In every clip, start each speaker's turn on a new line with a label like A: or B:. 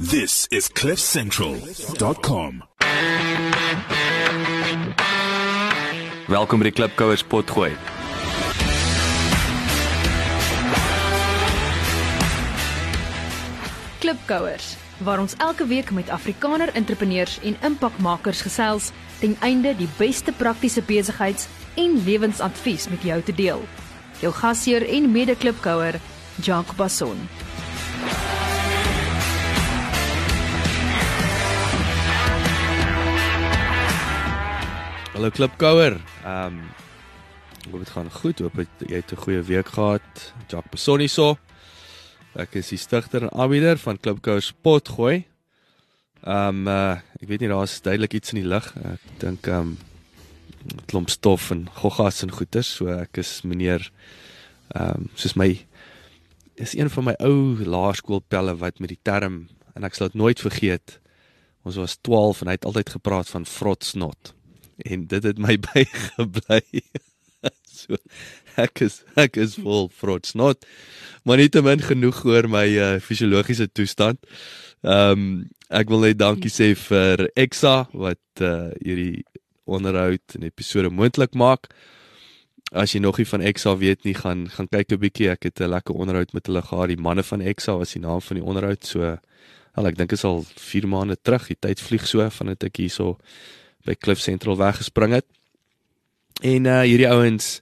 A: This is cliffcentral.com.
B: Welkom by die Klipkouers potgooi.
C: Klipkouers waar ons elke week met Afrikaner entrepreneurs en impakmakers gesels ten einde die beste praktiese besigheids- en lewensadvies met jou te deel. Jou gasheer en mede-klipkouer, Jacques Basson.
D: Hallo Klipkouer. Ehm um, hoop dit gaan goed. Hoop het, jy het 'n goeie week gehad. Jacques Basson hierso. Ek is die stigter en aanbieder van Klipkouer Spot gooi. Ehm um, uh, ek weet nie daar's duidelik iets in die lug. Ek dink ehm um, klomp stof en goggas en goeters. So ek is meneer ehm um, soos my is een van my ou laerskoolpelle wat met die term en ek sal dit nooit vergeet. Ons was 12 en hy het altyd gepraat van frotsnot en dit het my bygebly. so ek is ek is vol frotsnot. Maar nietemin genoeg oor my uh, fisiologiese toestand. Ehm um, ek wil net dankie sê vir Exa wat uh, hierdie onderhoud en episode moontlik maak. As jy nog nie van Exa weet nie, gaan gaan kyk 'n bietjie. Ek het 'n lekker onderhoud met hulle gehad. Die manne van Exa was die naam van die onderhoud. So al ek dink is al 4 maande terug. Die tyd vlieg so van dit ek hierso by Cliff Central weggespring het. En uh hierdie ouens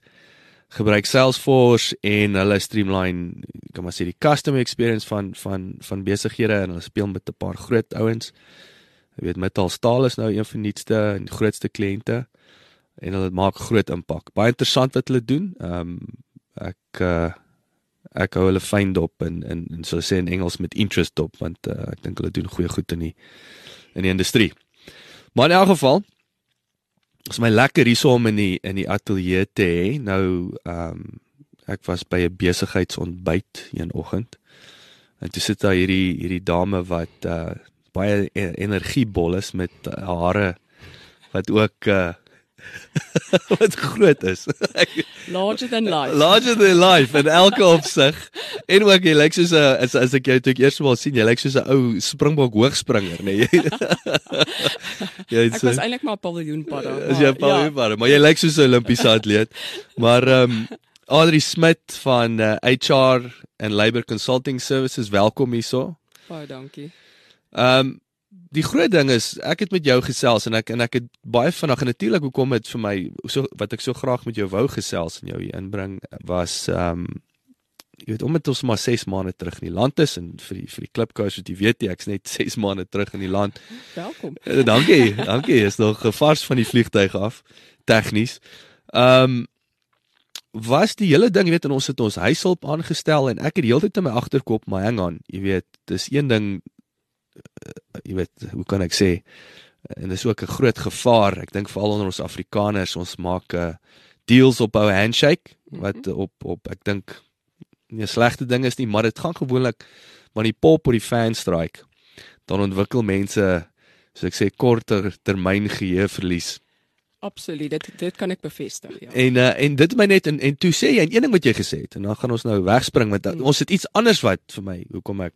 D: gebruik Salesforce en hulle streamline kan maar sê die customer experience van van van besighede en hulle speel met 'n paar groot ouens. Jy weet Metal Staal is nou een van die nuutste en grootste kliënte en hulle maak groot impak. Baie interessant wat hulle doen. Ehm um, ek uh ek hou hulle fyn dop en en en so sê in Engels met interest dop want uh, ek dink hulle doen goeie goed in die in die industrie. Maar in elk geval is my lekker hierso om in die in die ateljee te hê. Nou ehm um, ek was by 'n besigheidsontbyt een oggend. En toe sit daar hierdie hierdie dame wat uh baie e-, energiebol is met hare wat ook uh wat groot is.
E: Larger than life.
D: Larger than life in elke opsig. En ook jy lyk soos 'n as as ek jou toe eers wel sien, jy lyk soos 'n ou springbok hoogspringer, nê. Nee.
E: jy Ek was eintlik maar 'n paviljoenpadder.
D: As jy 'n paviljoenpadder, ja. maar jy lyk soos 'n Olimpiese atleet. Maar ehm um, Adri Smit van uh, HR and Labour Consulting Services, welkom hierso.
E: Baie dankie.
D: Ehm um, die groot ding is ek het met jou gesels en ek en ek het baie vinnig en natuurlik hoekom dit vir my so wat ek so graag met jou wou gesels en jou hier inbring was ehm um, jy weet omdat ons maar 6 maande terug in die land is en vir die vir die klipkous wat jy weet jy ek's net 6 maande terug in die land.
E: Welkom.
D: Uh, dankie. dankie. Is nog gevars van die vliegtyg af tegnies. Ehm um, was die hele ding, jy weet, ons het ons huishulp aangestel en ek het heeltyd in my agterkop, maar hang on, jy weet, dis een ding jy weet, hoe kan ek sê? En dis ook 'n groot gevaar. Ek dink veral onder ons Afrikaners, ons maak uh, deals op ou handshake wat mm -hmm. op op ek dink nie 'n slegte ding is nie, maar dit gaan gewoonlik maar die pop op die fan strike. Dan ontwikkel mense soos ek sê korter termyn geheue verlies.
E: Absoluut, dit dit kan ek bevestig, ja.
D: En uh, en dit my net en en toe sê jy een ding wat jy gesê het en dan gaan ons nou wegspring met mm. ons het iets anders wat vir my hoekom ek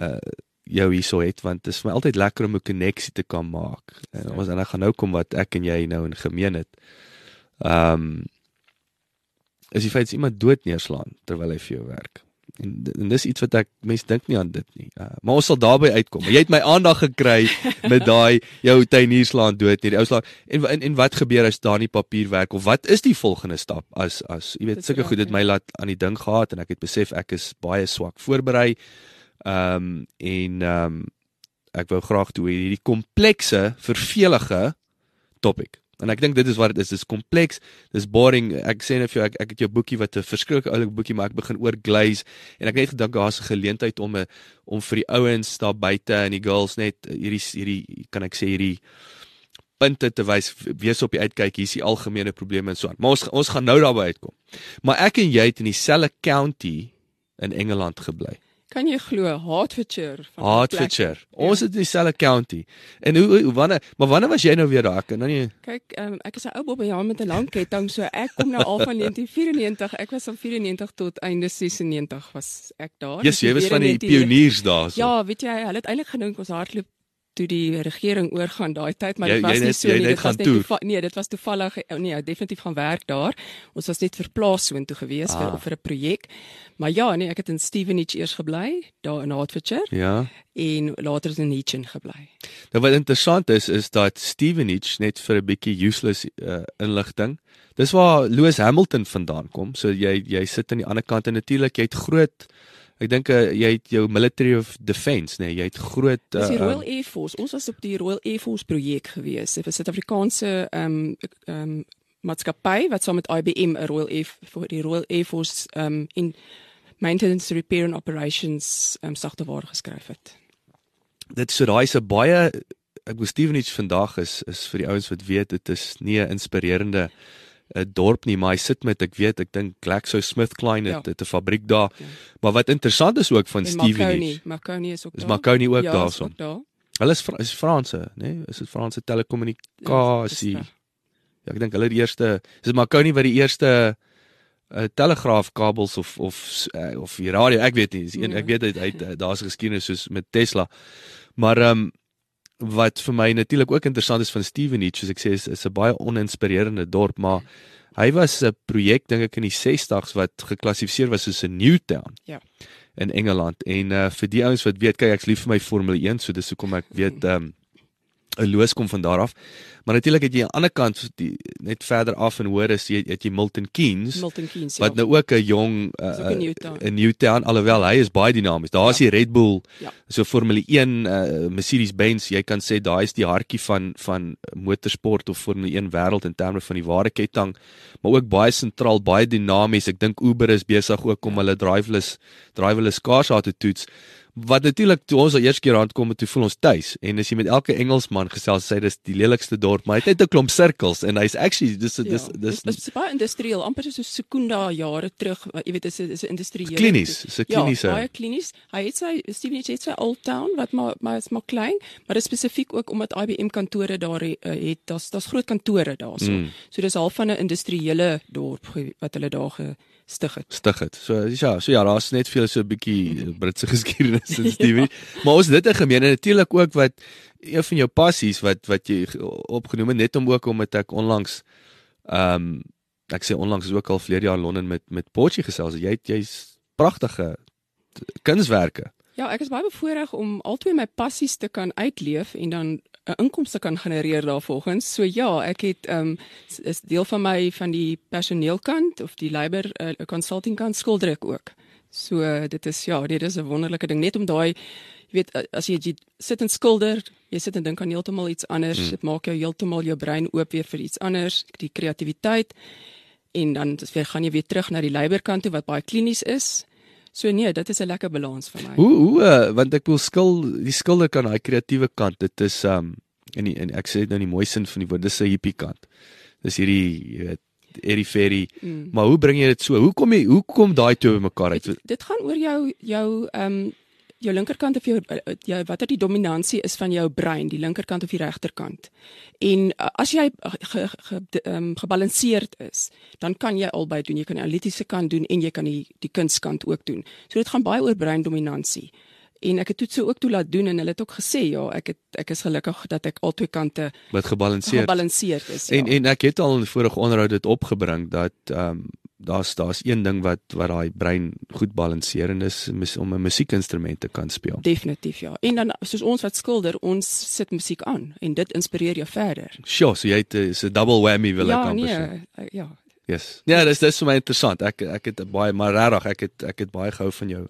D: uh jou hierso het want dit is vir my altyd lekker om 'n koneksie te kan maak. En ja. ons en ek gaan nou kom wat ek en jy nou in gemeen het. Ehm um, is die feit iemand dood neerslaan terwyl hy vir jou werk. En, en dis iets wat ek mense dink nie aan dit nie. Uh, maar ons sal daarby uitkom. Maar jy het my aandag gekry met daai jou tuinierslaan dood nie. Die ou slaan en, en en wat gebeur as daar nie papierwerk of wat is die volgende stap as as jy weet sulke goed het my laat aan die ding gehad en ek het besef ek is baie swak voorberei. Ehm um, en ehm um, ek wou graag toe hierdie komplekse, vervelige topik. En ek dink dit is wat dit is. Dit is kompleks. Dis boring. Ek sê net vir jou ek ek het jou boekie wat 'n verskriklike oulike boekie maar ek begin oor glaze en ek het net gedink daar's 'n geleentheid om 'n om vir die ouens daar buite en die girls net hierdie hierdie kan ek sê hierdie punte te wys wees op die uitkyk hier's die algemene probleme en so aan. Maar ons ons gaan nou daarby uitkom. Maar ek en jy het in dieselfde county in Engeland gebly.
E: Kan jy glo Hertfordshire van
D: Hertfordshire. Ons het dieselfde county. En hoe, hoe wanneer maar wanneer was jy nou weer daar? Kan nou nie
E: Kyk, um, ek is 'n ou bobbejaan met 'n lang ketting, so ek kom nou al van 1994. Ek was van 94 tot einde 96 was ek daar.
D: Yes, jy was van die pioniers daar so.
E: Ja, weet jy, hulle het eintlik gedink ons hardloop toe die regering oorgaan daai tyd, maar dit was nie so nie. Dit was net nee, dit was toevallig oh, nee, definitief gaan werk daar. Ons was net verplaas so intoe gewees ah. vir vir 'n projek. Maar ja, nee, ek het in Stevenage eers gebly, daar in Hertfordshire.
D: Ja.
E: En later in Hitchin gebly.
D: Nou wat interessant is is dat Stevenage net vir 'n bietjie useless uh, inligting. Dis waar Lewis Hamilton vandaan kom. So jy jy sit aan die ander kant en natuurlik jy het groot Ek dink uh, jy het jou military of defence, nee, jy het groot uh,
E: Dis die Royal Air Force. Ons was op die Royal Air Force projek gewees. Dit was 'n Suid-Afrikaanse ehm um, ehm um, maatskappy wat saam met IBM 'n Royal Air vir die Royal Air Force ehm um, in maintenance repair and operations ehm um, sagteware geskryf het.
D: Dit so daai is 'n baie ek was Stevenage vandag is is vir die ouens wat weet dit is nie 'n inspirerende 'n dorp nie, maar hy sit met ek weet, ek dink GlaxoSmithKline het, ja. het 'n fabriek daar. Ja. Maar wat interessant is ook van Stevenage.
E: Marconi is ook
D: daar. Is Marconi ook
E: ja,
D: daarson?
E: Daar.
D: Hulle is is Franse, nê? Nee? Is dit Franse telekommunikasie? Ja, ja, ek dink hulle die eerste, is Marconi wat die eerste uh, telegraafkabels of of uh, of die radio, ek weet nie, is een, ja. ek weet hy het daar's geskiedenis soos met Tesla. Maar ehm um, wat vir my natuurlik ook interessant is van Stevenage, soos ek sê, is, is 'n baie oninspirerende dorp, maar hy was 'n projek dink ek in die 60's wat geklassifiseer was soos 'n new town.
E: Ja.
D: In Engeland en uh vir die ouens wat weet, kyk ek's lief vir my Formule 1, so dis hoekom ek weet ehm um, 'n loos kom van daar af. Maar natuurlik het jy aan die ander kant die, net verder af en hoor is jy het jy Milton Keynes.
E: Milton Keynes
D: ja. Wat nou ook 'n jong uh, 'n uh, Newtown alhoewel hy is baie dinamies. Daar is ja. die Red Bull. Ja. So Formule 1 uh, Mercedes-Benz, jy kan sê daai is die hartjie van van motorsport of Formule 1 wêreld in terme van die ware ketting, maar ook baie sentraal, baie dinamies. Ek dink Uber is besig ook om ja. hulle driverless driverless cars te toets wat natuurlik toe ons al eers keer aankom toe voel ons tuis en as jy met elke Engelsman gesels sê dis die lelikste dorp, maar hy het net 'n klomp sirkels en hy's actually dis dis ja, dis
E: dis is baie industrieel, amper so Sekunda jare terug, jy weet dis is 'n industriële
D: klinies, dis 'n kliniese.
E: Ja, baie klinies. Hy het sy Steven het sy old town wat maar maar is maar klein, maar dis spesifiek ook omdat IBM kantore daar uh, het, daar's daar's groot kantore daarso. Mm. So dis half van 'n industriële dorp wat hulle daar ge stig het.
D: Stig het. So ja, so ja, daar's net veel so 'n bietjie Britse geskiedenis in Stevie. ja. Maar ons dit 'n gemeene natuurlik ook wat een van jou passies wat wat jy opgenoem het net om ook om met ek onlangs ehm um, ek sê onlangs is ook al vleer jaar in Londen met met Portie gesels. Jy jy's pragtige kunswerke.
E: Ja, ek is baie bevoorreg om albei my passies te kan uitleef en dan 'n inkomste kan genereer daarvolgens. So ja, ek het ehm um, is deel van my van die personeelkant of die labor uh, consulting kant skildruk ook. So uh, dit is ja, dit is 'n wonderlike ding net om daai jy weet as jy, jy sit en skilder, jy sit en dink aan heeltemal iets anders. Hmm. Dit maak jou heeltemal jou brein oop weer vir iets anders, die kreatiwiteit. En dan weer gaan jy weer terug na die labor kant toe wat baie klinies is. So nee, dit is 'n lekker balans vir my.
D: Hoe hoe uh, want ek wil skil die skilder kan daai kreatiewe kant. Dit is um in die, en ek sê dit nou in die mooi sin van die woord, dis 'n hippie kant. Dis hierdie jy weet Eddie Ferry. Mm. Maar hoe bring jy dit so? Hoe kom jy hoe kom daai twee bymekaar uit?
E: Dit, dit gaan oor jou jou um jou linkerkant of jou eh, jou watter die dominansie is van jou brein, die linkerkant of die regterkant. En uh, as jy ge, ge, um, gebalanseerd is, dan kan jy albei doen. Jy kan die analitiese kant doen en jy kan die die kunskant ook doen. So dit gaan baie oor breindominansie. En ek het dit so ook toe laat doen en hulle het ook gesê ja, ek het ek is gelukkig dat ek albei kante
D: wat gebalanseerd
E: gebalanseerd is. Ja.
D: En en ek het al in vorige onderhoud dit opgebring dat ehm um, daar's daar's een ding wat wat daai brein goed balanseer en dis om 'n musiekinstrument te kan speel.
E: Definitief ja. En dan soos ons wat skilder, ons sit musiek aan en dit inspireer jou verder.
D: Sjoe, so jy het 'n double whammy wil
E: ja,
D: ek amper
E: nee, sê. Uh, ja.
D: Yes. Ja, dis dis vir my interessant. Ek ek het baie maar regtig ek het ek het baie gehou van jou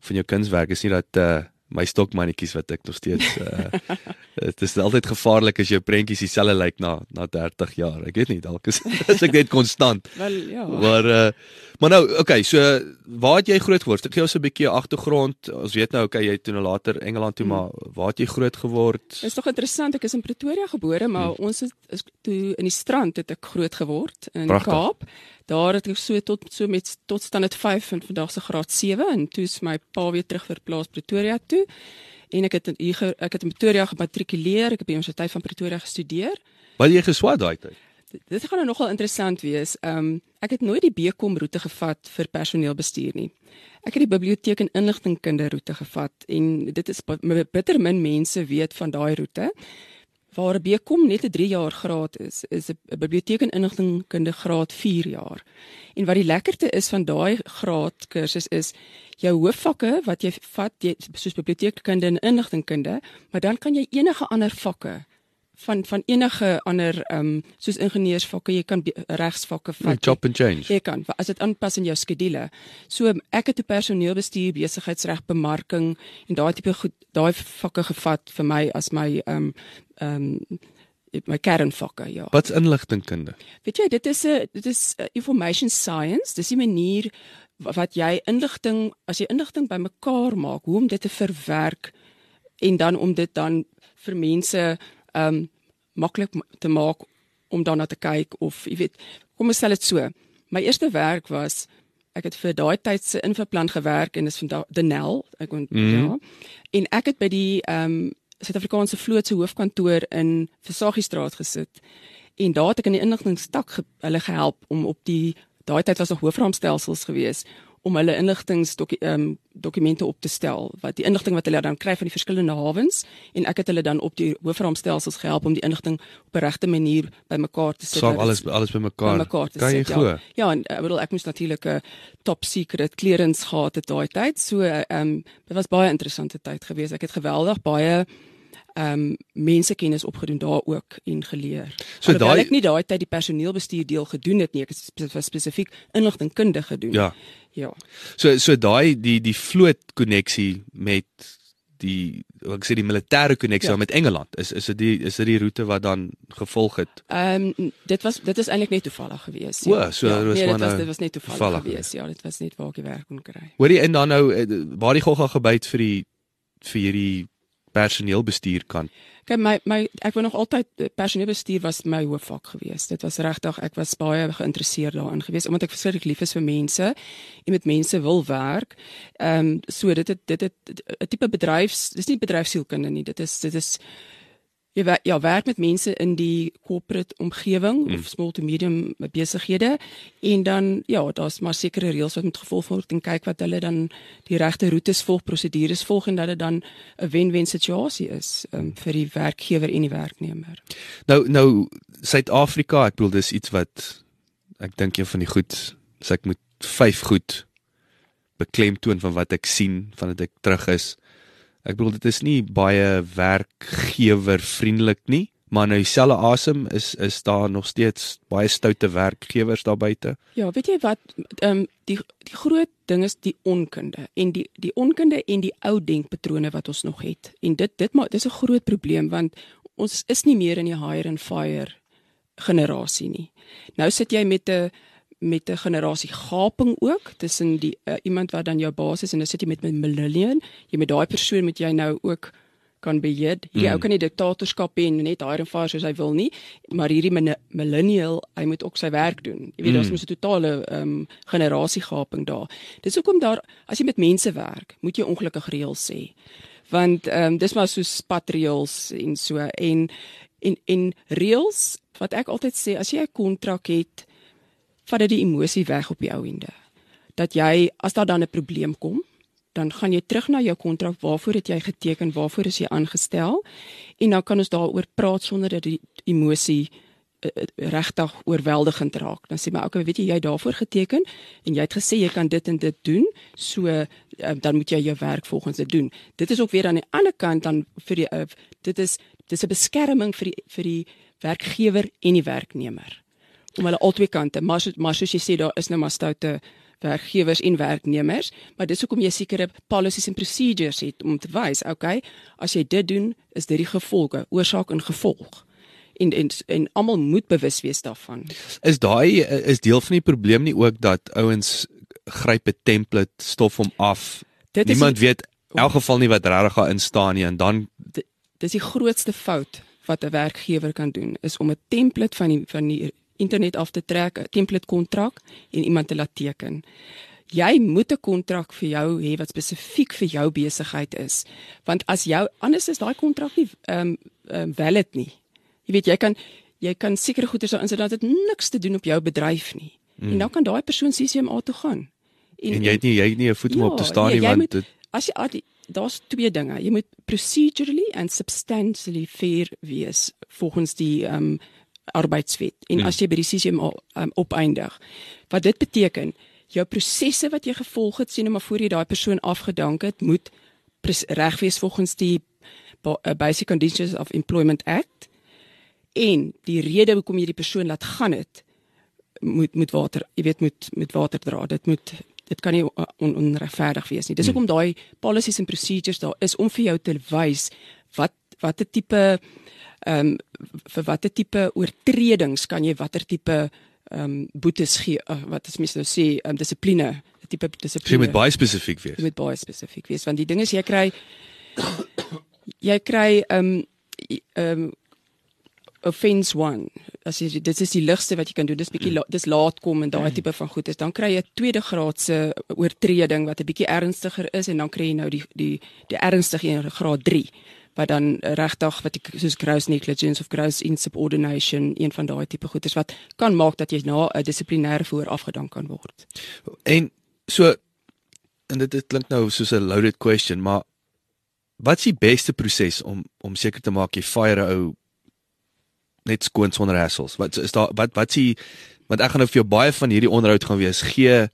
D: van jou kunswerk. Is nie dat uh my stokmannetjies wat ek nog steeds uh dit is altyd gevaarlik as jou prentjies dieselfde lyk na na 30 jaar. Ek weet nie dalk is, is ek net konstant.
E: Wel ja.
D: Maar uh maar nou okay, so waar het jy groot geword? Ek gee ons 'n bietjie agtergrond. Ons weet nou okay, jy het toe nou later Engeland toe,
E: Hmm.
D: maar waar het jy groot geword?
E: Is tog interessant. Ek is in Pretoria gebore, maar
D: Hmm.
E: ons is, is toe in die strand het ek groot geword in
D: Pragtig.
E: Kaap. Daar het ek so tot so met tot standaard 5 en vandag se graad 7 en toe is my pa weer terug verplaas Pretoria toe. En ek het in hier ek het in Pretoria gematrikuleer. Ek het by die Universiteit van Pretoria gestudeer.
D: Wat jy geswat daai tyd?
E: Dit- gaan nou nogal interessant wees. Ehm um, ek het nooit die BCom roete gevat vir personeelbestuur nie. Ek het die biblioteek en inligtingkunde roete gevat en dit is bitter min mense weet van daai roete. Waar BCom net 'n 3 jaar graad is, is 'n biblioteek en inligtingkunde graad 4 jaar. En wat die lekkerte is van daai graad kursus is jou hoofvakke wat jy vat, jy, soos biblioteekkunde en inligtingkunde, maar dan kan jy enige ander vakke van van enige ander ehm um, soos ingenieursvakke, jy kan regsvakke vat.
D: Chop and change.
E: Jy kan as dit aanpas in jou skedule. So ek het 'n personeelbestuur, besigheidsreg, bemarking en daai tipe goed, daai vakke gevat vir my as my ehm um, ehm um, my kernvakke, ja.
D: Wat's inligtingkunde?
E: Weet jy, dit is 'n dit is 'n information science. Dis die manier wa- wat jy inligting, as jy inligting bymekaar maak, hoe om dit te verwerk en dan om dit dan vir mense ehm um, maklik ma- te maak om daarna te kyk of jy weet, kom ons stel dit so. My eerste werk was ek het vir daai tyd se infoplan gewerk en dis vandag Denel, ek kon mm. ja. En ek het by die ehm um, Suid-Afrikaanse vloot se hoofkantoor in Versagiestraat gesit. En daar het ek in die inligtingstak ge, hulle gehelp om op die daai tyd was nog hoofraamstelsels gewees om hulle inligtingsdokumente um, dokumente op te stel wat die inligting wat hulle dan kry van die verskillende hawens en ek het hulle dan op die hoofraamstelsels gehelp om die inligting op 'n regte manier bymekaar te sit.
D: Saam alles alles bymekaar.
E: bymekaar te
D: Kan jy
E: sit,
D: glo?
E: Ja, ja en ek bedoel ek moes natuurlik 'n top secret clearance gehad het daai tyd. So ehm um, dit was baie interessante tyd geweest. Ek het geweldig baie ehm um, mensekennis opgedoen daar ook en geleer.
D: So daai-
E: ek nie daai tyd die personeelbestuur deel gedoen het nie, ek het spe- spesifiek inligtingkunde gedoen.
D: Ja.
E: Ja.
D: So so daai die die vloot koneksie met die wat ek sê die militêre koneksie
E: Ja.
D: ja. met Engeland is is dit die is dit die roete wat dan gevolg het.
E: Ehm um, dit was dit is eintlik net toevallig geweest.
D: O, so
E: ja.
D: was
E: nee, dit was
D: nou
E: dit was net toevallig,
D: toevallig
E: geweest. Ja, dit was net waar ek die werk kon kry.
D: Hoorie en dan nou eh, waar die gogga gebyt vir die vir hierdie personeelbestuur kan.
E: Kyk my my ek wou nog altyd eh, personeelbestuur was my hoofvak geweest. Dit was regtig ek was baie geïnteresseerd daarin geweest omdat ek verskriklik lief is vir mense en met mense wil werk. Ehm um, so dit het, dit het 'n tipe bedryfs dis nie bedryfsielkunde nie. Dit is dit is jy werk, ja werk met mense in die corporate omgewing mm. of small to medium besighede en dan ja daar's maar sekere reëls wat moet gevolg word en kyk wat hulle dan die regte roetes volg, prosedures volg en dat dit dan 'n wen-wen situasie is um, vir die werkgewer en die werknemer.
D: Nou nou Suid-Afrika, ek bedoel dis iets wat ek dink een van die goed, as ek moet vyf goed beklemtoon van wat ek sien vandat ek terug is. Ek bedoel dit is nie baie werkgewer vriendelik nie, maar nou dieselfde asem is is daar nog steeds baie stoute werkgewers daar buite.
E: Ja, weet jy wat ehm um, die die groot ding is die onkunde en die die onkunde en die ou denkpatrone wat ons nog het. En dit dit maar dis 'n groot probleem want ons is nie meer in die hire and fire generasie nie. Nou sit jy met 'n met 'n generasie gaping ook tussen die uh, iemand wat dan jou baas is en dan sit jy met 'n millennial. Jy met daai persoon moet jy nou ook kan beheer. Hierdie mm. ou kan nie diktatorskap hê en net hire and fire soos hy wil nie, maar hierdie millennial, hy moet ook sy werk doen. Jy weet, mm. daar's mos 'n totale ehm um, generasiegaping daar. Dis hoekom daar as jy met mense werk, moet jy ongelukkig reëls hê. Want ehm um, dis maar so patreels en so en en en reëls wat ek altyd sê as jy 'n kontrak het, vat dit die emosie weg op die ou ende. Dat jy as daar dan 'n probleem kom, dan gaan jy terug na jou kontrak, waarvoor het jy geteken, waarvoor is jy aangestel? En dan kan ons daaroor praat sonder dat die emosie uh, uh, regtig oorweldigend raak. Dan sê my okay, weet jy jy het daarvoor geteken en jy het gesê jy kan dit en dit doen, so uh, dan moet jy jou werk volgens dit doen. Dit is ook weer aan die ander kant dan vir die uh, dit is dis 'n beskerming vir die vir die werkgewer en die werknemer om hulle albei kante maar so, maar soos jy sê daar is nou maar stoute werkgewers en werknemers, maar dis hoekom jy sekere policies en procedures het om te wys, okay, as jy dit doen, is dit die gevolge, oorsaak en gevolg. En en, en almal moet bewus wees daarvan.
D: Is daai is deel van die probleem nie ook dat ouens gryp 'n template, stof hom af.
E: Dit
D: Niemand
E: die-
D: weet in elk geval nie wat regtig daar in staan nie en dan
E: di- dis die grootste fout wat 'n werkgewer kan doen is om 'n template van die van die internet af te trek, 'n template kontrak en iemand te laat teken. Jy moet 'n kontrak vir jou hê wat spesifiek vir jou besigheid is. Want as jou anders is daai kontrak nie ehm um, um, valid nie. Jy weet jy kan jy kan sekere goeder sou insit dat dit niks te doen op jou bedryf nie. Mm. En dan kan daai persoon CCMA toe gaan.
D: en jy het nie jy het nie 'n voet om op te staan
E: nee,
D: nie want
E: moet,
D: dit
E: as jy daar's twee dinge. Jy moet procedurally and substantially fair wees volgens die ehm um, arbeidswet. En
D: Hmm.
E: as jy by die CCMA um, opeindig, wat dit beteken, jou prosesse wat jy gevolg het, sien nou maar voor jy daai persoon afgedank het, moet reg wees volgens die uh, Basic Conditions of Employment Act. En die rede hoekom jy die persoon laat gaan het, moet moet water, jy weet moet met water dra. Dit moet dit kan nie on, on, onregverdig wees nie. Dis hoekom daai policies en procedures daar is om vir jou te wys wat watter tipe ehm um, vir watter tipe oortredings kan jy watter tipe ehm um, boetes gee uh, wat as mens nou sê um, dissipline, tipe
D: jy
E: dissipline.
D: moet baie spesifiek wees.
E: Jy moet baie spesifiek wees want die ding is jy kry jy kry ehm um, ehm um, offense 1 as jy dit is die ligste wat jy kan doen dis bietjie la, dis laat kom en daai tipe van goed is dan kry jy 'n tweede graadse oortreding wat 'n bietjie ernstiger is en dan kry jy nou die die die ernstige een graad 3 wat dan regtig wat ek soos gross negligence of gross insubordination een van daai tipe goeders wat kan maak dat jy na 'n dissiplinêre verhoor afgedank kan word.
D: En so en dit, dit klink nou soos 'n loaded question, maar wat's die beste proses om om seker te maak jy fire 'n ou net skoon sonder hassles? Wat is daar wat wat's die want ek gaan nou vir jou baie van hierdie onderhoud gaan wees gee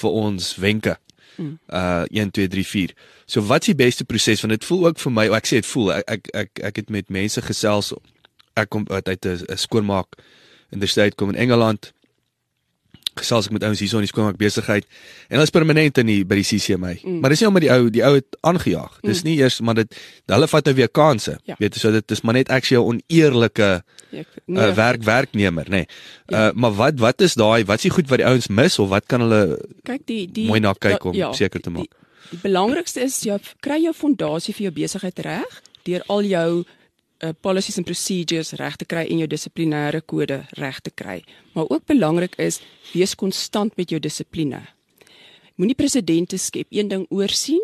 D: vir ons wenke.
E: Mm.
D: Uh 1 2 3 4. So wat's die beste proses want dit voel ook vir my, ek sê dit voel ek ek ek, ek het met mense gesels ek kom uit 'n skoonmaak in die staat kom in Engeland gesels ek met ouens hierso in die skoonmaak besigheid en hulle is permanent in die by die CCMA. Mm. Maar dis nie omdat die ou die ou het aangejaag. Dis nie eers maar dit hulle vat nou weer kansse.
E: Ja.
D: Weet jy so dit is maar net actually 'n oneerlike
E: Ek
D: nee, uh, werk werknemer, nê. Nee. Uh maar wat wat is daai wat is die goed wat die ouens mis of wat kan hulle
E: kyk die die
D: mooi na kyk
E: da-
D: om seker te maak?
E: Die, die belangrikste is jy kry jou fondasie vir jou besigheid reg deur al jou uh, policies en procedures reg te kry en jou dissiplinêre kode reg te kry. Maar ook belangrik is wees konstant met jou dissipline. Moenie presidente skep, een ding oorsien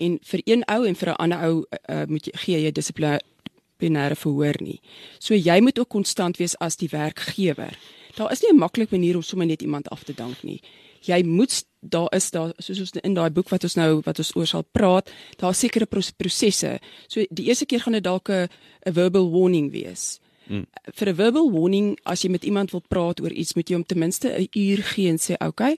E: en vir een ou en vir 'n ander ou uh, moet jy gee jy dissiplinêre verhoor nie. So jy moet ook konstant wees as die werkgewer. Daar is nie 'n maklike manier om sommer net iemand af te dank nie. Jy moet daar is daar soos ons in daai boek wat ons nou wat ons oor sal praat, daar sekere pros- prosesse. So die eerste keer gaan dit dalk 'n verbal warning wees. Mm. Vir 'n verbal warning as jy met iemand wil praat oor iets, moet jy hom ten minste 'n uur gee en sê, "Oké, okay,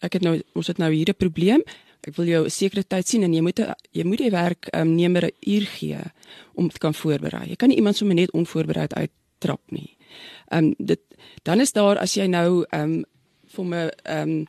E: ek het nou ons het nou hier 'n probleem. Ek wil jou 'n sekere tyd sien en jy moet jy moet die werknemer 'n uur gee om te kan voorberei. Jy kan nie iemand sommer net onvoorbereid uittrap nie. Ehm um, dit dan is daar as jy nou ehm um, vir 'n ehm um,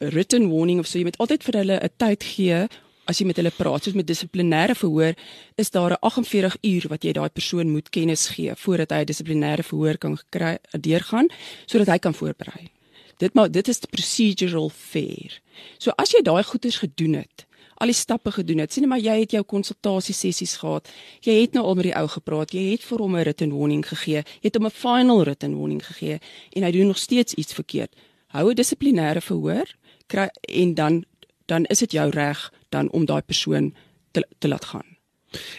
E: written warning of so jy moet altyd vir hulle 'n tyd gee as jy met hulle praat soos met dissiplinêre verhoor is daar 'n 48 uur wat jy daai persoon moet kennis gee voordat hy 'n dissiplinêre verhoor kan kry deurgaan sodat hy kan voorberei. Dit maar dit is procedural fair. So as jy daai goeders gedoen het, al die stappe gedoen het, sien maar jy het jou konsultasie sessies gehad. Jy het nou al met die ou gepraat. Jy het vir hom 'n written warning gegee. Jy het hom 'n final written warning gegee en hy doen nog steeds iets verkeerd. Hou 'n dissiplinêre verhoor kry en dan dan is dit jou reg dan om daai persoon te te laat gaan.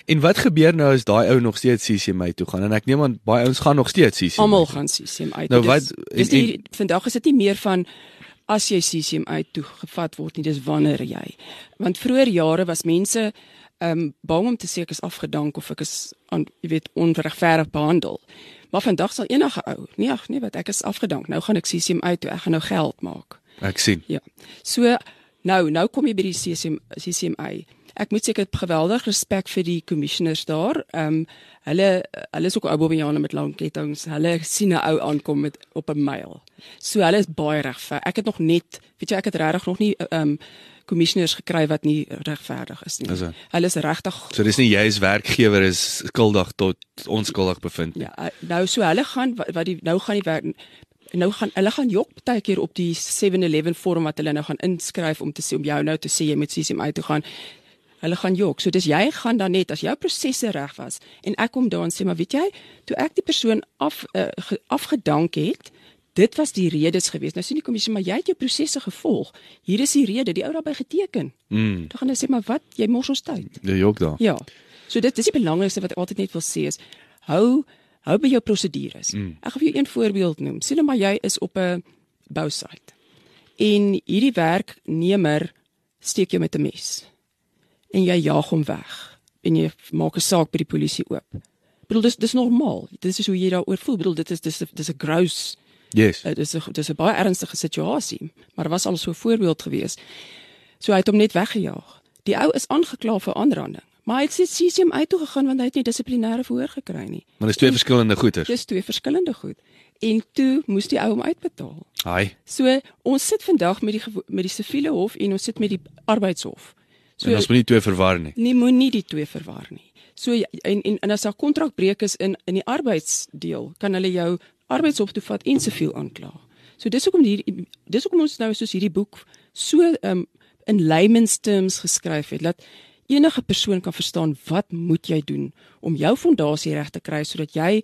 D: En wat gebeur nou as daai ou nog steeds CCMA toe gaan en ek neem aan baie ouens gaan nog steeds CCMA.
E: Almal gaan CCM uit.
D: Nou
E: Dis-
D: wat-
E: dis
D: en-
E: nie, vandag is dit nie meer van as jy CCM uit toe gevat word nie, dis wanneer jy. Want vroeër jare was mense ehm um, bang om te sê ek is afgedank of ek is aan jy weet onregverdig behandel. Maar vandag sal enige ou, nee ag nee wat ek is afgedank. Nou gaan ek CCM uit toe, ek gaan nou geld maak.
D: Ek sien.
E: Ja. So nou nou kom jy by die CCM CCMA. ek moet sê ek het geweldig respek vir die commissioners daar. Ehm um, hulle hulle is ook ou bobbejane met lang kettinge. Hulle sien 'n ou aankom met op 'n myl. So hulle is baie regverdig. Ek het nog net, weet jy, ek het regtig nog nie ehm um, commissioners gekry wat nie regverdig is nie.
D: Is dit?
E: Hulle is regtig
D: So dis nie jy as werkgewer is skuldig tot onskuldig bevind nie.
E: Ja, uh, nou so hulle gaan wat, wat die nou gaan die werk nou gaan hulle gaan jok baie keer op die 711 vorm wat hulle nou gaan inskryf om te sê om jou nou te sê jy moet CCMA toe gaan. Hulle gaan jok. So dis jy gaan dan net as jou prosesse reg was en ek kom daar en sê maar weet jy, toe ek die persoon af uh, ge, afgedank het, dit was die redes gewees. Nou sien die kommissie maar jy het jou prosesse gevolg. Hier is die rede, die ou daarbey geteken.
D: Mm.
E: Dan gaan hulle sê maar wat, jy mors ons tyd.
D: Jy jok daar.
E: Ja. So dit dis die belangrikste wat ek altyd net wil sê is hou hou by jou prosedures. Mm. Ek gaan vir jou een voorbeeld noem. Sien nou maar jy is op 'n bousite. En hierdie werknemer steek jou met 'n mes. En jy jaag hom weg. En jy maak 'n saak by die polisie oop. Ek bedoel dis dis normaal. Dit is hoe jy daaroor voel. Ek bedoel dit is dis dis 'n gross
D: Yes.
E: dit is 'n dis 'n baie ernstige situasie, maar was al so 'n voorbeeld gewees. So hy het hom net weggejaag. Die ou is aangekla vir aanranding, maar hy het sy CCM uit toe gegaan want hy het nie dissiplinêre verhoor gekry nie.
D: Maar dis twee verskillende goeters.
E: Dis twee verskillende goed. En toe moes die ou hom uitbetaal.
D: Haai.
E: So ons sit vandag met die met die siviele hof en ons sit met die arbeidshof.
D: So, en ons moet nie twee verwar nie.
E: Nee, moenie die twee verwar nie. So jy- en en, en as daar kontrakbreuk is in in die arbeidsdeel, kan hulle jou arbeidshof toe vat en siviel aankla. So dis hoekom hier dis hoekom ons nou soos hierdie boek so um, in layman's terms geskryf het dat enige persoon kan verstaan wat moet jy doen om jou fondasie reg te kry sodat jy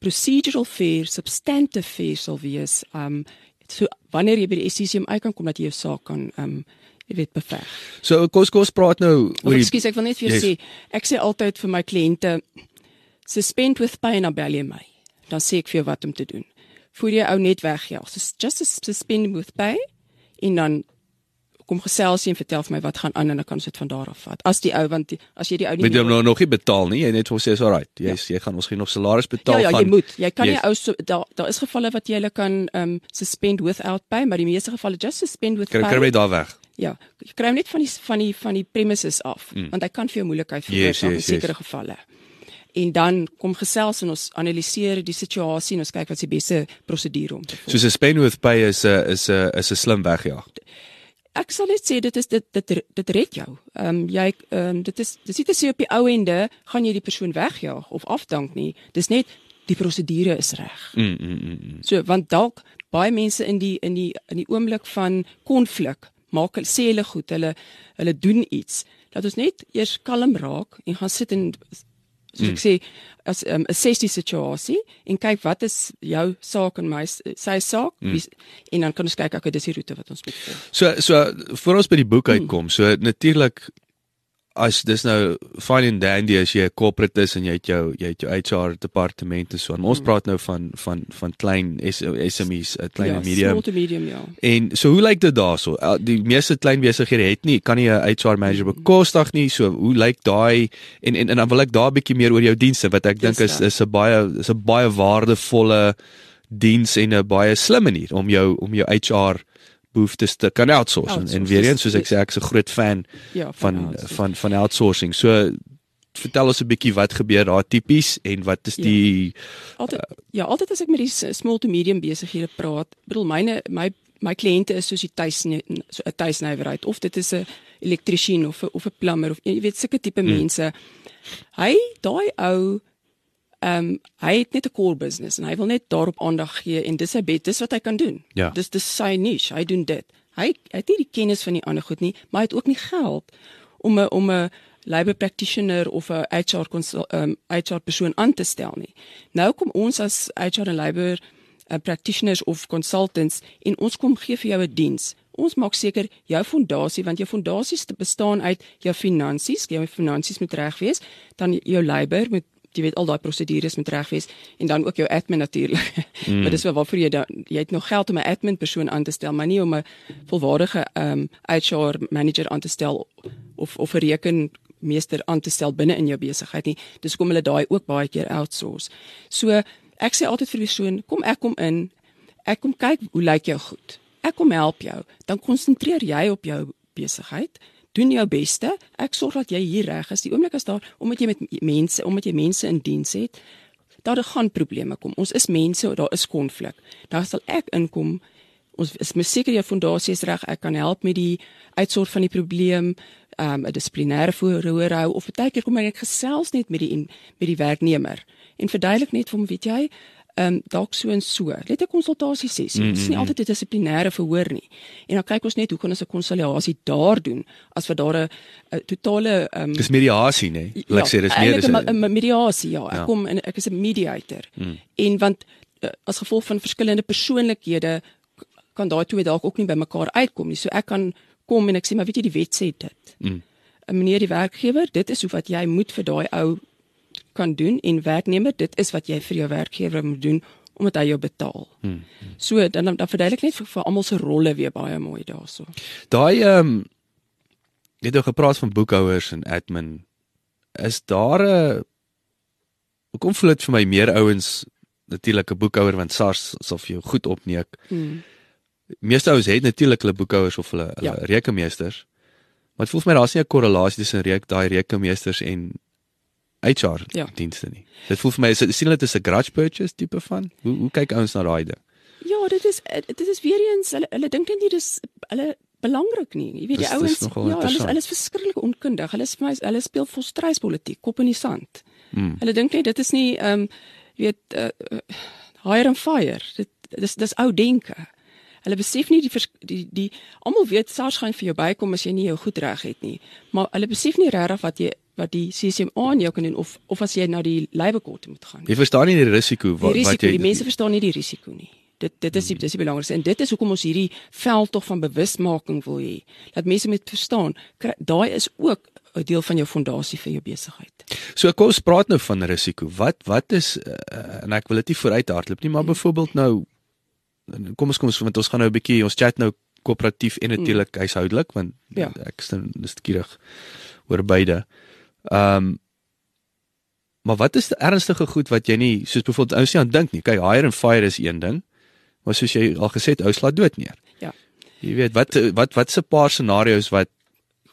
E: procedural fair, substantive fair sal wees. Um so wanneer jy by die SCCM kan kom dat jy jou saak kan um jy weet beveg.
D: So kos kos praat nou oor die
E: ekskuus, ek wil net vir jou
D: Yes.
E: sê, ek sê altyd vir my kliënte suspend with bel jy my. Dan sê ek vir jou wat om te doen. Voor jy ou net wegjaag. So just suspend with pay en dan kom gesels jy en vertel vir my wat gaan aan en dan kan ons dit van daar af vat. As die ou want die, as jy die ou nie
D: met hom nou nog nie betaal nie. Jy net vir sê is alright. Jy ja. jy gaan ons geen nog salaris
E: Ja
D: betaal
E: ja,
D: gaan.
E: jy moet. Jy kan
D: Yes.
E: nie ou so daar daar is gevalle wat jy hulle kan um suspend without pay, maar die meeste gevalle just suspend with
D: Kry
E: pay.
D: kry my daar weg.
E: Ja, jy kry hom net van die van die van die premises af, mm. want hy kan vir jou moeilikheid
D: Yes,
E: veroorsaak
D: yes,
E: in sekere gevalle. En dan kom gesels en ons analiseer die situasie en ons kyk wat die beste prosedure om te volg.
D: So suspend with pay is 'n is 'n is 'n slim wegjaag.
E: Ek sal net sê dit is dit dit dit red jou. Ehm um, jy ehm um, dit is dis nie te sê op die ou ende gaan jy die persoon wegjaag of afdank nie. Dis net die prosedure is reg.
D: Mm mm mm. mm.
E: So want dalk baie mense in die in die in die oomblik van konflik maak hulle sê hulle goed, hulle hulle doen iets. Laat ons net eers kalm raak en gaan sit en soos ek sê as um, 'n assess die situasie en kyk wat is jou saak en my sy saak mm. en dan kan ons kyk okay dis die roete wat ons moet volg.
D: So so voor ons by die boek uitkom, so natuurlik as dis nou fine and dandy as jy 'n corporate is en jy het jou jy het jou HR departement en so. En ons praat nou van van van klein SMEs, 'n klein
E: ja,
D: medium.
E: Small to medium ja.
D: En so hoe lyk dit daarso? Die meeste klein besighede het nie kan nie 'n HR manager bekostig nie. So hoe lyk daai en, en en dan wil ek daar 'n bietjie meer oor jou dienste wat ek dink is is 'n baie is 'n baie waardevolle diens en 'n baie slim manier om jou om jou HR behoeftes te kan outsource. En, en
E: Outsource,
D: weer eens soos ek sê ek's 'n groot fan
E: Ja,
D: van
E: outsourcing.
D: van van outsourcing. So vertel ons 'n bietjie wat gebeur daar tipies en wat is
E: Ja.
D: die
E: Altyd ja, altyd as ek met die small to medium besighede praat, bedoel myne my my kliënte is soos die tuis so 'n tuisnywerheid of dit is 'n elektriesien of 'n of 'n plumber of jy weet sulke tipe
D: Hmm.
E: mense. Hy daai ou ehm um, hy het net 'n core business en hy wil net daarop aandag gee en dis sy bet, dis wat hy kan doen.
D: Ja.
E: Dis dis sy niche, hy doen dit. Hy hy het nie die kennis van die ander goed nie, maar hy het ook nie geld om 'n om 'n labor practitioner of 'n HR consul- um, HR persoon aan te stel nie. Nou kom ons as HR en labor uh, practitioners of consultants en ons kom gee vir jou 'n diens. Ons maak seker jou fondasie want jou fondasie bestaan uit jou finansies, jou finansies moet reg wees, dan jou labor moet jy weet al daai prosedures moet reg wees en dan ook jou admin natuurlik. Mm. maar dis wel waarvoor jy dan jy het nog geld om 'n admin persoon aan te stel, maar nie om 'n volwaardige ehm um, HR manager aan te stel of of 'n rekenmeester aan te stel binne in jou besigheid nie. Dis hoekom hulle daai ook baie keer outsource. So ek sê altyd vir die persoon, kom ek kom in. Ek kom kyk hoe lyk jou goed. Ek kom help jou. Dan konsentreer jy op jou besigheid. Doen jou beste. Ek sorg dat jy hier reg is. Die oomblik as daar omdat jy met mense, omdat jy mense in diens het, daar gaan probleme kom. Ons is mense, daar is konflik. Dan sal ek inkom. Ons is my seker jou fondasie is reg. Ek kan help met die uitsort van die probleem, um 'n dissiplinêre voorhoor hou of baie keer kom ek gesels net met die met die werknemer en verduidelik net vir hom, weet jy, ehm um, dalk so en so. Net 'n konsultasie sessie. Dit is nie altyd 'n dissiplinêre verhoor nie. En dan kyk ons net hoe kan ons 'n konsiliasie daar doen as wat daar 'n totale ehm um,
D: Dis mediasie, nê? Nee? Like
E: ja,
D: sê dis meer dis
E: 'n mediasie, ja. Ek
D: Ja.
E: kom en ek is 'n mediator. Mm. En want uh, as gevolg van verskillende persoonlikhede kan daai twee dalk ook nie by mekaar uitkom nie. So ek kan kom en ek sê maar weet jy die wet sê dit. Mm. Meneer die werkgewer, dit is hoe wat jy moet vir daai ou kan doen en werknemer, dit is wat jy vir jou werkgewer moet doen omdat hy jou betaal. Hmm. So dan dan, verduidelik net vir, vir almal se rolle weer baie mooi daarso.
D: Daai ehm um, jy het nou gepraat van boekhouers en admin. Is daar 'n Hoekom voel dit vir my meer ouens natuurlik 'n boekhouer want SARS sal vir jou goed opneek.
E: Hmm.
D: Meeste ouens het natuurlik hulle boekhouers of hulle hulle
E: Ja.
D: rekenmeesters. Maar dit voel vir my daar's nie 'n korrelasie tussen reek daai rekenmeesters en HR
E: Ja.
D: dienste nie. Dit voel vir my is sien hulle dit is 'n grudge purchase tipe van. Hoe hoe kyk ouens na daai ding?
E: Ja, dit is eh, dit is weer eens hulle hulle dink net nie dis hulle belangrik nie. Jy weet die ouens ja, hulle is hulle is verskriklik onkundig. Hulle is vir my hulle speel volstrydspolitiek, kop in die sand.
D: Mm.
E: Hulle dink net dit is nie ehm um, weet uh, uh, hire and fire. Dit dis dis ou denke. Hulle besef nie die vers, die die almal weet SARS gaan vir jou bykom as jy nie jou goed reg het nie. Maar hulle besef nie regtig wat jy wat die CCMA aan jou kan doen of of as jy na die labourkourt moet gaan.
D: Jy verstaan nie die risiko
E: Die
D: wat
E: risiko,
D: wat jy
E: die mense verstaan nie die risiko nie. Dit dit is die, dis die belangrikste en dit is hoekom ons hierdie veldtog van bewusmaking wil hê. Dat mense moet verstaan, daai is ook 'n deel van jou fondasie vir jou besigheid.
D: So kom ons praat nou van risiko. Wat wat is uh, en ek wil dit nie vooruit hardloop nie, maar byvoorbeeld nou kom ons kom ons want ons gaan nou 'n bietjie ons chat nou koöperatief en natuurlik huishoudelik want
E: Ja.
D: ek is nou nuuskierig oor beide. Ehm um, maar wat is die ernstige goed wat jy nie soos byvoorbeeld ouens nie aan dink nie. Kyk, hire and fire is een ding. Maar soos jy al gesê het, ou slaat dood neer.
E: Ja.
D: Jy weet wat wat wat se paar scenario's wat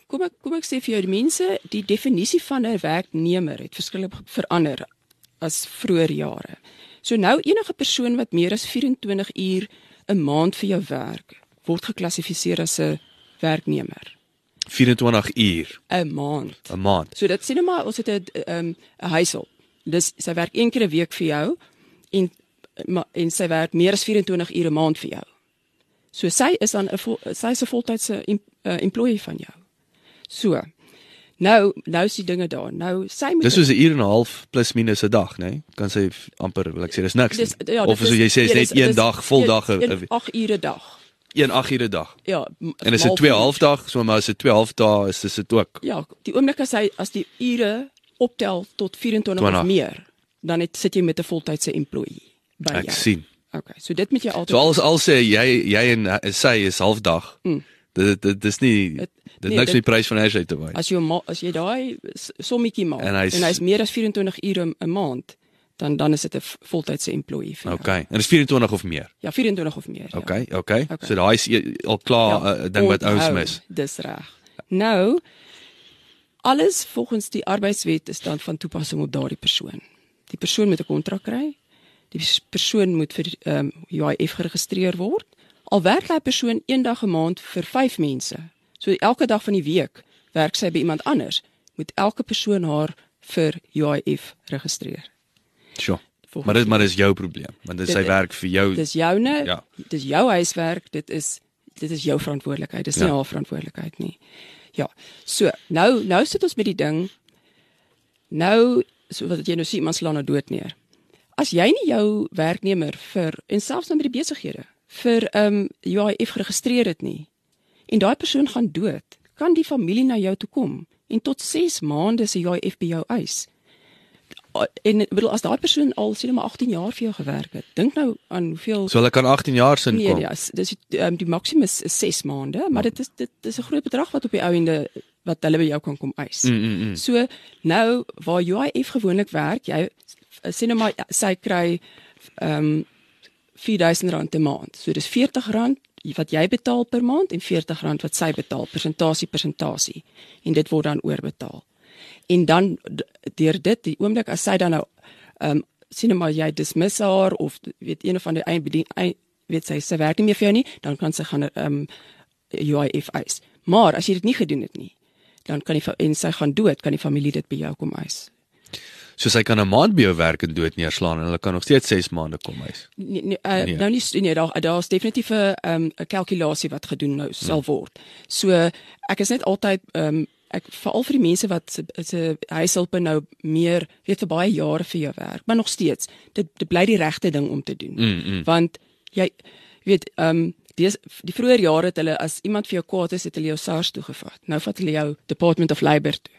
E: Kom ek kom ek sê vir jou die mense, die definisie van 'n werknemer het verskillik verander as vroeër jare. So nou enige persoon wat meer as 24 uur 'n maand vir jou werk, word geklassifiseer as 'n werknemer.
D: 24 uur
E: 'n Maand.
D: 'n maand.
E: So dit sê nou maar ons het 'n um, 'n huishulp. Dis sy werk een keer 'n week vir jou en maar en sy werk meer as 24 ure 'n maand vir jou. So sy is dan 'n sy is 'n voltydse em, uh, employee van jou. So. Nou nou is die dinge daar. Nou sy moet
D: Dis soos 'n uur en 'n half plus minus 'n dag, né? Nee? Kan sy amper, wil ek sê, dis niks.
E: dis ja,
D: of soos jy sê, is
E: ja,
D: net een
E: dis
D: dag, vol
E: een-
D: dag 'n
E: een
D: een-
E: 8 ure dag.
D: Een 8 ure dag.
E: Ja.
D: En is dit
E: maal
D: 2
E: vier.
D: halfdag, so maar as dit 2 halfdae is, is dit ook.
E: Ja, die oomblik as hy as die ure optel tot 24
D: 20.
E: of meer, dan het sit jy met 'n voltydse employee by jou.
D: Ek sien.
E: Okay, so dit moet jy altyd
D: So als al sê jy jy en uh, sy is halfdag.
E: Mm.
D: Dit dit dis nie
E: Het-
D: dit
E: nee,
D: niks
E: dit-
D: met die prys van Ashley te wys.
E: As jy as jy daai sommetjie maak
D: En
E: en
D: hy's-
E: hy's meer as 24 ure 'n maand, dan dan is dit 'n voltydse employee vir jou.
D: Okay. En dit is 24 of meer.
E: Ja, 24 of meer.
D: Okay, okay.
E: Okay.
D: So daai is e- al klaar 'n
E: ja.
D: uh, ding wat ouens mis.
E: Dis reg. Nou alles volgens die arbeidswet is dan van toepassing op daardie persoon. Die persoon moet 'n kontrak kry. Die pers- persoon moet vir ehm um, UIF geregistreer word. Al werk daai persoon een dag 'n maand vir 5 mense. So elke dag van die week werk sy by iemand anders, moet elke persoon haar vir UIF registreer.
D: Sure. Maar dit maar dis jou probleem, want dit is
E: Dit-
D: sy werk vir jou.
E: Dis joune,
D: Ja.
E: dis jou huiswerk, dit is dit is jou verantwoordelikheid. Dis nie
D: Ja.
E: haar verantwoordelikheid nie. Ja. So, nou nou sit ons met die ding. Nou so wat jy nou sien, iemand slaan nou dood neer. As jy nie jou werknemer vir en selfs nou met die besighede vir ehm um, UIF geregistreer het nie en daai persoon gaan dood, kan die familie na jou toe kom en tot 6 maande se UIF by jou eis. En bedoel as daai persoon al sien maar 18 jaar vir jou gewerk het, dink nou aan hoeveel
D: So hulle kan 18 jaar sin
E: Nee,
D: kom.
E: ja, s- dis die, um, die maksimus is 6 maande, maar dit is dit is 'n groot bedrag wat op die ou ende wat hulle by jou kan kom eis.
D: Mm, mm, mm.
E: So nou waar UIF gewoonlik werk, jy sê nou maar sy kry ehm um, R4000 'n maand. So dis R40 wat jy betaal per maand en R40 wat sy betaal, persentasie persentasie. En dit word dan oorbetaal. En dan deur dit die oomblik as sy dan nou ehm um, sien maar jy dismiss haar of weet een van die eie bedien ei- weet sy sy werk nie meer vir jou nie, dan kan sy gaan ehm um, UIF eis. Maar as jy dit nie gedoen het nie, dan kan die en sy gaan dood, kan die familie dit by jou kom eis.
D: So sy kan 'n maand by jou werk en dood neerslaan en hulle kan nog steeds 6 maande kom huis.
E: Nee, nee, uh,
D: Nee.
E: nou nie nee, daar daar's definitief 'n um, 'n kalkulasie wat gedoen nou sal word. So ek is net altyd um, ek veral vir die mense wat se huishulpe nou meer weet vir baie jare vir jou werk, maar nog steeds dit dit bly die regte ding om te doen.
D: Mm, mm.
E: Want jy weet ehm um, die die vroeë jare het hulle as iemand vir jou kwaad is, het hulle jou SARS toe gevat. Nou vat hulle jou Department of Labour toe.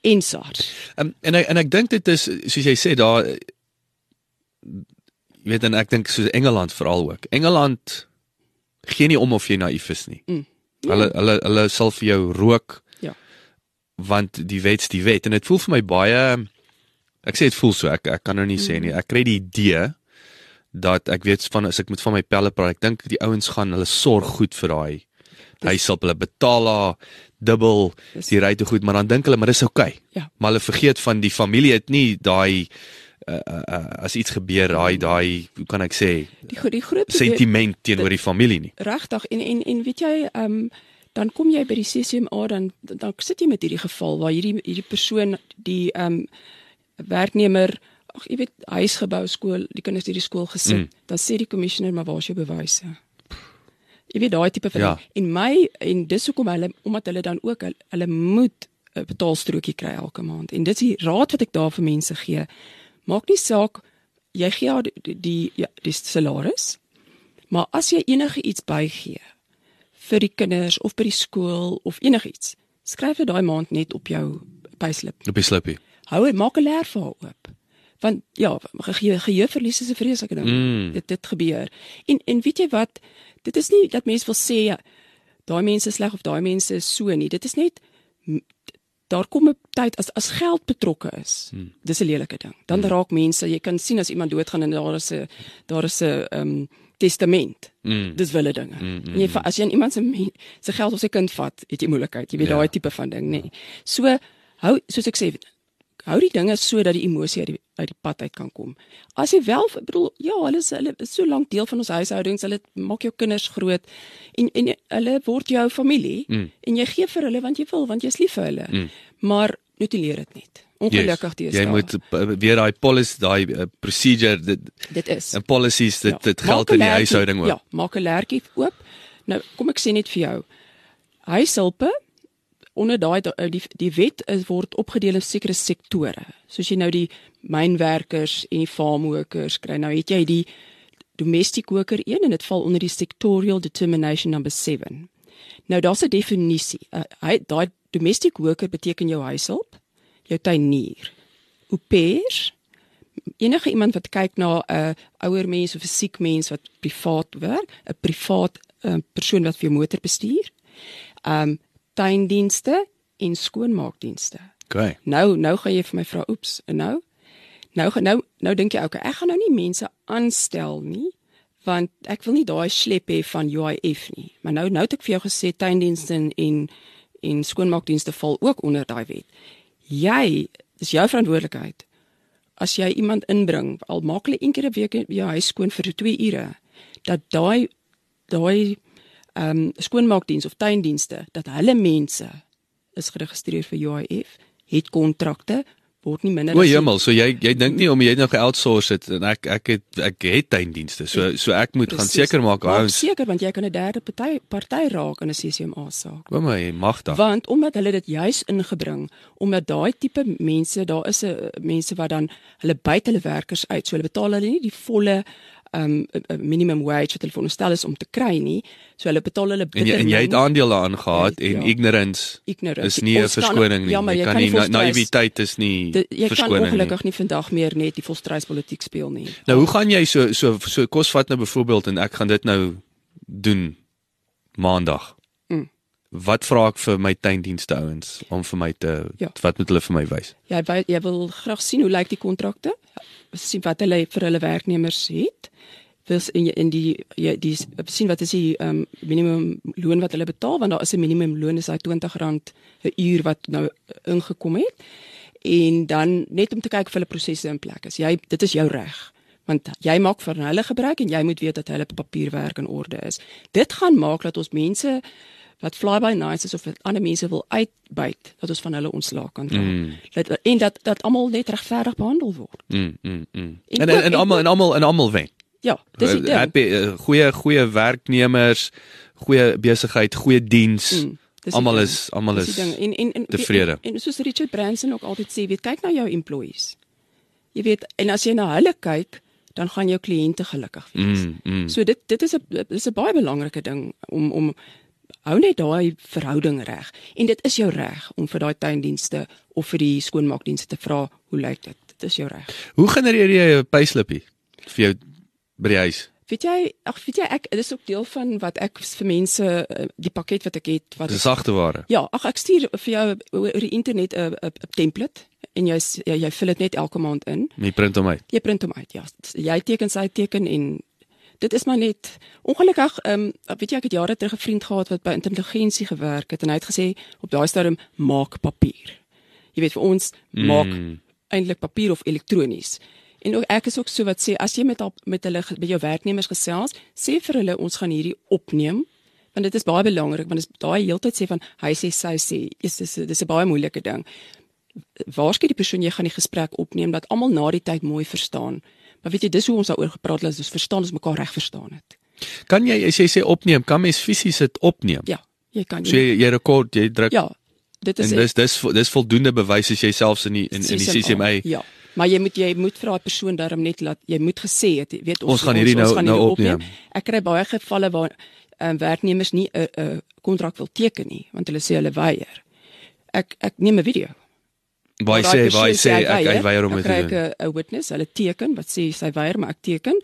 E: En SARS.
D: Um, en ek en ek dink dit is soos jy sê daar jy weet en ek dink soos Engeland veral ook. Engeland gee nie om of jy naïef is nie.
E: Mm.
D: Hulle hulle hulle sal vir jou rook. Want die wet's die wet en dit voel vir my baie ek sê dit voel so ek ek kan nou nie sê nie. Ek kry die idee dat ek weet van as ek met van my pelle praat, ek dink die ouens gaan hulle sorg goed vir daai huishulp. Hulle betaal haar dubbel
E: Dis-
D: die ry te goed, maar dan dink hulle maar dis oukei. Okay.
E: Ja.
D: Maar hulle vergeet van die familie het nie daai uh, uh, uh, as iets gebeur, daai daai hoe kan ek sê
E: Die die groot
D: sentiment teenoor die familie nie.
E: Regtig en en en weet jy ehm um, dan kom jy by die CCMA dan dan sit jy met hierdie geval waar hierdie hierdie persoon die ehm um, werknemer ag jy weet huisgebou skool die kinders hierdie skool gesit.
D: Mm.
E: dan sê die kommissioner maar waar is jou bewyse? Jy weet daai tipe van
D: Ja.
E: en my en dis hoekom hulle omdat hulle dan ook hulle, hulle moet 'n betaalstrokie kry elke maand. En dit is die raad wat ek daar vir mense gee. Maak nie saak jy gee haar die die, ja, die salaris maar as jy enige iets bygee vir die kinders of by die skool of enigiets, skryf dit daai maand net op jou payslip.
D: Op die slippie.
E: Hou dit maak 'n leer vir haar oop. Want ja, geheue geheueverlies is 'n vreeslike ding.
D: Mm.
E: Dit dit gebeur. En en weet jy wat? Dit is nie dat mense wil sê ja, daai mense is sleg of daai mense is so nie. Dit is net daar kom 'n tyd as as geld betrokke is. Hmm. Dis 'n lelike ding. Dan hmm. raak mense, jy kan sien as iemand doodgaan en daar is 'n daar is 'n ehm um, testament.
D: Mm.
E: Dis wille dinge. Mm, mm, en jy va- as jy aan iemand se se geld of sy kind vat, het jy moeilikheid. Jy weet
D: Ja.
E: daai tipe van ding, nê. Nee. So hou soos ek sê, hou die dinge sodat die emosie uit die uit die pad uit kan kom. As jy wel, bedoel, ja, hulle is hulle is so lank deel van ons huishoudings, hulle maak jou kinders groot en en hulle word jou familie
D: Mm.
E: en jy gee vir hulle want jy wil, want jy's lief vir hulle.
D: Mm.
E: Maar notuleer dit net. Ongelukkig yes,
D: Jy moet uh, weer daai policy daai uh, procedure dit
E: dit is
D: en policies dit dit
E: Maak
D: geld in die
E: lertjie-
D: huishouding ook.
E: Ja, maak 'n lertjie oop. Nou, kom ek sê net vir jou. Huishulpe onder daai da- die die wet is word opgedeel in sekere sektore. Soos jy nou die mynwerkers en die farmworkers kry. Nou het jy die domestic worker een en dit val onder die sectorial determination number 7. Nou daar's 'n definisie. Uh, hy daai domestic worker beteken jou huishulp, jou tuinier. Au pairs enige iemand wat kyk na 'n ouer mens of 'n siek mens wat privaat werk, 'n privaat uh, persoon wat vir jou motor bestuur. Um tuindienste en skoonmaakdienste.
D: Okay.
E: Nou nou gaan jy vir my vra, oeps, en nou? Nou nou nou dink jy okay, ek gaan nou nie mense aanstel nie want ek wil nie daai slep hê van UIF nie. Maar nou nou het ek vir jou gesê tuindienste en en, en skoonmaakdienste val ook onder daai wet. Jy, dis jou verantwoordelikheid. As jy iemand inbring, al maak hulle een keer 'n week jou huis skoon vir 2 ure, dat daai daai ehm um, skoonmaakdiens of tuindienste dat hulle mense is geregistreer vir UIF, het kontrakte, word nie minder
D: O hemel, so jy jy dink nie om jy het nou ge-outsource het en ek ek het ek het tuindienste. So so ek moet gaan
E: Presies.
D: seker maak ouens.
E: seker want jy kan 'n derde party party raak in 'n CCMA saak.
D: Kom maar, magtig.
E: Want omdat hulle dit juis ingebring, omdat daai tipe mense, daar is 'n mense wat dan hulle byt hulle werkers uit, so hulle betaal hulle nie die volle um minimum wage wat hulle veronderstel is om te kry nie. So hulle betaal hulle
D: En jy en jy het
E: min.
D: aandele daarin gehad
E: Ja,
D: en
E: ja.
D: ignorance
E: Ignorance.
D: is nie 'n verskoning nie.
E: ja,
D: jy
E: jy
D: kan nie na- naïwiteit is nie
E: Dit- Jy kan
D: verskoning nie.
E: ongelukkig nie vandag meer net die volstryspolitiek speel nie.
D: Nou hoe gaan jy so so so kos vat nou byvoorbeeld en ek gaan dit nou doen maandag. Wat vra ek vir my tuindienste ouens om vir my te
E: Ja.
D: wat moet hulle vir my wys?
E: Jy wy- jy wil graag sien hoe lyk die kontrakte? Sien wat hulle vir hulle werknemers het. dis in in die ja die sien wat is die um, minimum loon wat hulle betaal want daar is 'n minimum loon is hy R20 'n uur wat nou ingekom het en dan net om te kyk of hulle prosesse in plek is. Jy dit is jou reg want jy maak van hulle gebruik en jy moet weet dat hulle papierwerk in orde is. Dit gaan maak dat ons mense wat fly by nights is of ander mense wil uitbuit dat ons van hulle ontslaak kan dra. Mm. Dat en dat dat almal net regverdig behandel word.
D: Mm mm mm. En en, en almal en almal en almal wen.
E: Ja, dis die ding.
D: Happy uh, goeie goeie werknemers, goeie besigheid, goeie diens. Mm. Almal is almal is en en en tevrede.
E: En, en soos Richard Branson ook altyd sê, weet kyk na jou employees. Jy weet en as jy na hulle kyk, dan gaan jou kliënte gelukkig wees. Mm, mm. So dit dit is 'n dis 'n baie belangrike ding om om hou net daai verhouding reg. En dit is jou reg om vir daai tuindienste of vir die skoonmaakdienste te vra hoe lyk dit? Dit is jou reg.
D: Hoe genereer jy 'n payslippie vir jou by die huis?
E: Weet jy, ag weet jy ek dis ook deel van wat ek vir mense eh, die pakket wat ek het wat
D: sagte ware.
E: Ja, ag ek stuur vir jou oor die internet 'n 'n template en jy jy, jy vul dit net elke maand in.
D: Jy print hom uit.
E: Jy print hom uit. Ja, jy teken sy teken en dit is maar net ongelukkig ehm um, weet jy ek het jare terug 'n vriend gehad wat by intelligensie gewerk het en hy het gesê op daai stadium maak papier. Jy weet vir ons mm. maak eintlik papier of elektronies. En ook ek is ook so wat sê as jy met al, met hulle by jou werknemers gesels, sê vir hulle ons gaan hierdie opneem want dit is baie belangrik want dit is daai heeltyd sê van hy sê sy sê is dis dis 'n baie moeilike ding. Waarskynlik die persoon jy gaan die gesprek opneem dat almal na die tyd mooi verstaan. Maar weet jy, dis hoe ons daaroor gepraat het, dis verstaan ons mekaar reg verstaan het.
D: Kan jy as jy sê opneem, kan mens fisies dit opneem?
E: Ja, jy kan.
D: So jy, jy rekord, jy druk.
E: Ja. Dit is
D: en dis dis dis voldoende bewys as jy selfs in die in, in die CCMA.
E: Ja. Maar jy moet jy moet vir daai persoon daarom net laat jy moet gesê het, weet
D: ons ons gaan hierdie nou gaan nou opneem. opneem.
E: Ek kry baie gevalle waar um, werknemers nie 'n 'n kontrak wil teken nie, want hulle sê hulle weier. Ek ek neem 'n video.
D: Waar sê waar sê ek ek weier om dit te
E: doen. Ek 'n witness, hulle teken wat sê sy weier, maar ek teken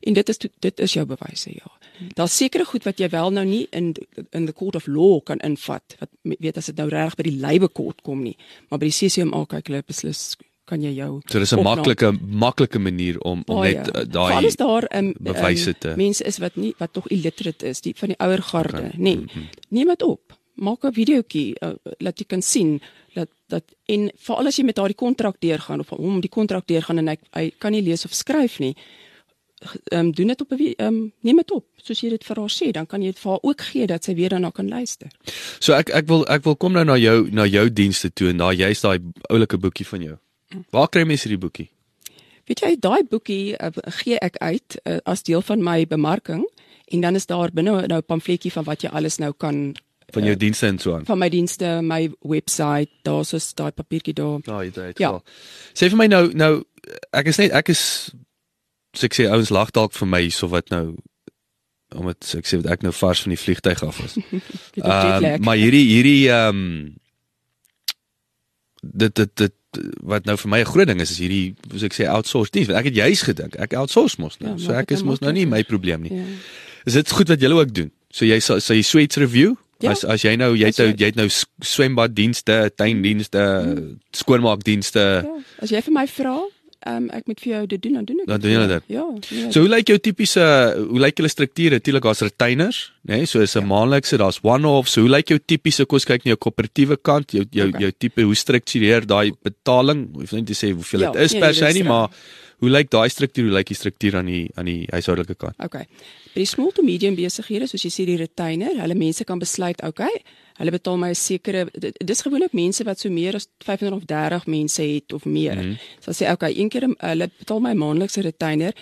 E: en dit is dit is jou bewyse ja. Daar's sekere goed wat jy wel nou nie in in the court of law kan invat. Wat weet as dit nou reg by die lywe kort kom nie, maar by die CCMA kyk hulle beslis kan jy jou
D: So dis 'n maklike maklike manier om om oh, net ja. daai
E: Alles daar um, bewyse te um, mense is wat nie wat tog illiterate is, die van die ouer garde, okay. nê. Nee. Mm -hmm. Neem dit op. Maak 'n videoetjie uh, laat jy kan sien dat dat en veral as jy met daardie kontrak deurgaan of hom die kontrak deurgaan en hy, hy kan nie lees of skryf nie ehm um, doen dit op 'n ehm um, neem dit op soos jy dit vir haar sê dan kan jy dit vir haar ook gee dat sy weer daarna kan luister.
D: So ek ek wil ek wil kom nou na jou na jou dienste toe en daar jy's daai oulike boekie van jou. Waar kry mense hierdie boekie?
E: Weet jy daai boekie uh, gee ek uit uh, as deel van my bemarking en dan is daar binne nou 'n pamfletjie van wat jy alles nou kan
D: van jou uh, dienste en so aan.
E: Van my dienste, my webwerf, daar's so daai papiertjie daar.
D: Ja, jy het. Ja. Sê vir my nou nou ek is net ek is so ek sê ouens lag dalk vir my so wat nou omdat ek sê wat ek nou vars van die vliegtyg af is. Uh, maar hierdie hierdie ehm um, dit dit dit wat nou vir my 'n groot ding is is hierdie soos ek sê outsource diens want ek het juis gedink ek outsource mos nou ja, so ek is mos nou nie my probleem nie. Ja. Is dit goed wat julle ook doen? So jy sal jy sweets review Ja, as as jy nou jy het nou jy het nou swembaddienste, tuindienste, hmm. skoonmaakdienste. Ja,
E: as jy vir my vra, um, ek moet vir jou dit doen dan doen ek.
D: Dan doen jy dit.
E: Ja.
D: ja so hoe lyk jou tipiese hoe lyk julle strukture? Natuurlik daar's retainers, nê? Nee? So is 'n ja. maandelikse, daar's one-off. So hoe lyk jou tipiese kos kyk na jou koöperatiewe kant, jou jou okay. jou tipe hoe struktureer daai betaling? Hoef nie te sê hoeveel dit ja, is nee, per se nie, maar hoe lyk daai struktuur? Hoe lyk die struktuur aan die aan die huishoudelike kant?
E: Okay. By die small to medium besighede, soos jy sê die retainer, hulle mense kan besluit, okay, Hulle betaal my 'n sekere dis gewoonlik mense wat so meer as 500 of 30 mense het of meer. Mm -hmm. So sê okay, een keer hulle betaal my maandelikse retainer.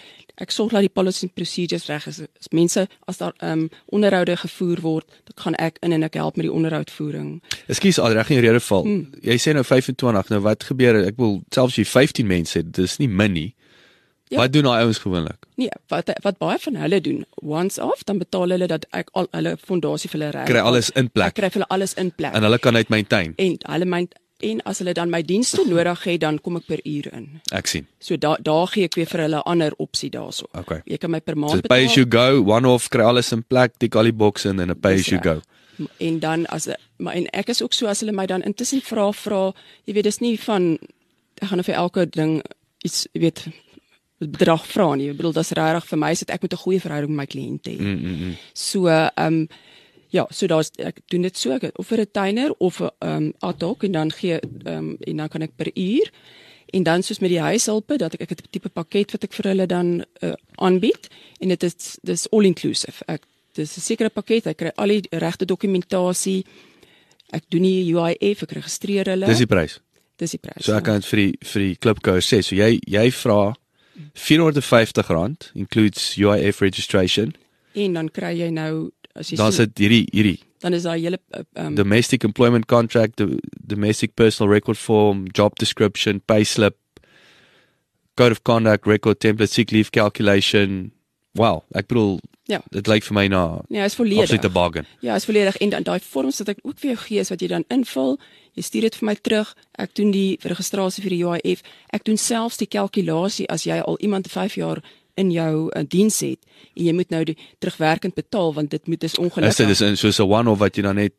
E: Ek sorg dat die policies and procedures reg is. As mense as daar ehm um, onderhoude gevoer word, dan gaan ek in en ek help met die onderhoudvoering.
D: Ekskuus, al reg in rede val. Mm. Jy sê nou 25. Nou wat gebeur? Ek wil selfs jy 15 mense het. Dis nie min nie. Ja. Wat doen daai ouens gewoonlik?
E: Nee, wat wat baie van hulle doen, once off, dan betaal hulle dat ek al hulle fondasie vir hulle reg.
D: Kry alles in plek.
E: Ek kry hulle alles in plek.
D: En hulle kan uit maintain.
E: En hulle main en as hulle dan my dienste nodig het, dan kom ek per uur in.
D: Ek sien.
E: So daar daar gee ek weer vir hulle 'n ander opsie daarso.
D: Okay.
E: Jy kan my per maand
D: so, betaal. Pay as you go, one off, kry alles in plek, die galley box in en 'n pay as you go.
E: En dan as maar en ek is ook so as hulle my dan intussen vra vra, jy weet dis nie van ek gaan of vir elke ding iets weet bedrag vra nie. Ek bedoel dis regtig vir my is dit ek moet 'n goeie verhouding met my kliënte hê.
D: Mm, mm, mm.
E: So ehm um, ja, so daar's ek doen dit so ek of 'n retainer of 'n um, ad hoc en dan gee um, en dan kan ek per uur en dan soos met die huishulpe dat ek ek 'n tipe pakket wat ek vir hulle dan uh, aanbied en dit is dis all inclusive. Ek dis 'n sekere pakket, ek kry al die regte dokumentasie. Ek doen die UIF, ek registreer hulle.
D: Dis die prys.
E: dis die prys.
D: So ek kan dit vir die vir die klipkou sê. So jy jy vra R450 includes UIF registration.
E: en dan kry jy nou as jy
D: Dan
E: so,
D: sit hierdie hierdie
E: dan is daai hele um,
D: domestic employment contract, the domestic personal record form, job description, payslip, code of conduct, record template, sick leave calculation. Wow, ek bedoel
E: Ja.
D: dit lyk vir my na
E: ja, is volledig.
D: absolute bargain.
E: Ja, is volledig en dan daai vorms wat ek ook vir jou gee is wat jy dan invul. Jy stuur dit vir my terug. Ek doen die registrasie vir die UIF. Ek doen selfs die kalkulasie as jy al iemand 5 jaar in jou uh, diens het en jy moet nou die terugwerkend betaal want dit moet is
D: Is
E: ongelukkig.
D: dit is soos 'n one-off wat jy dan net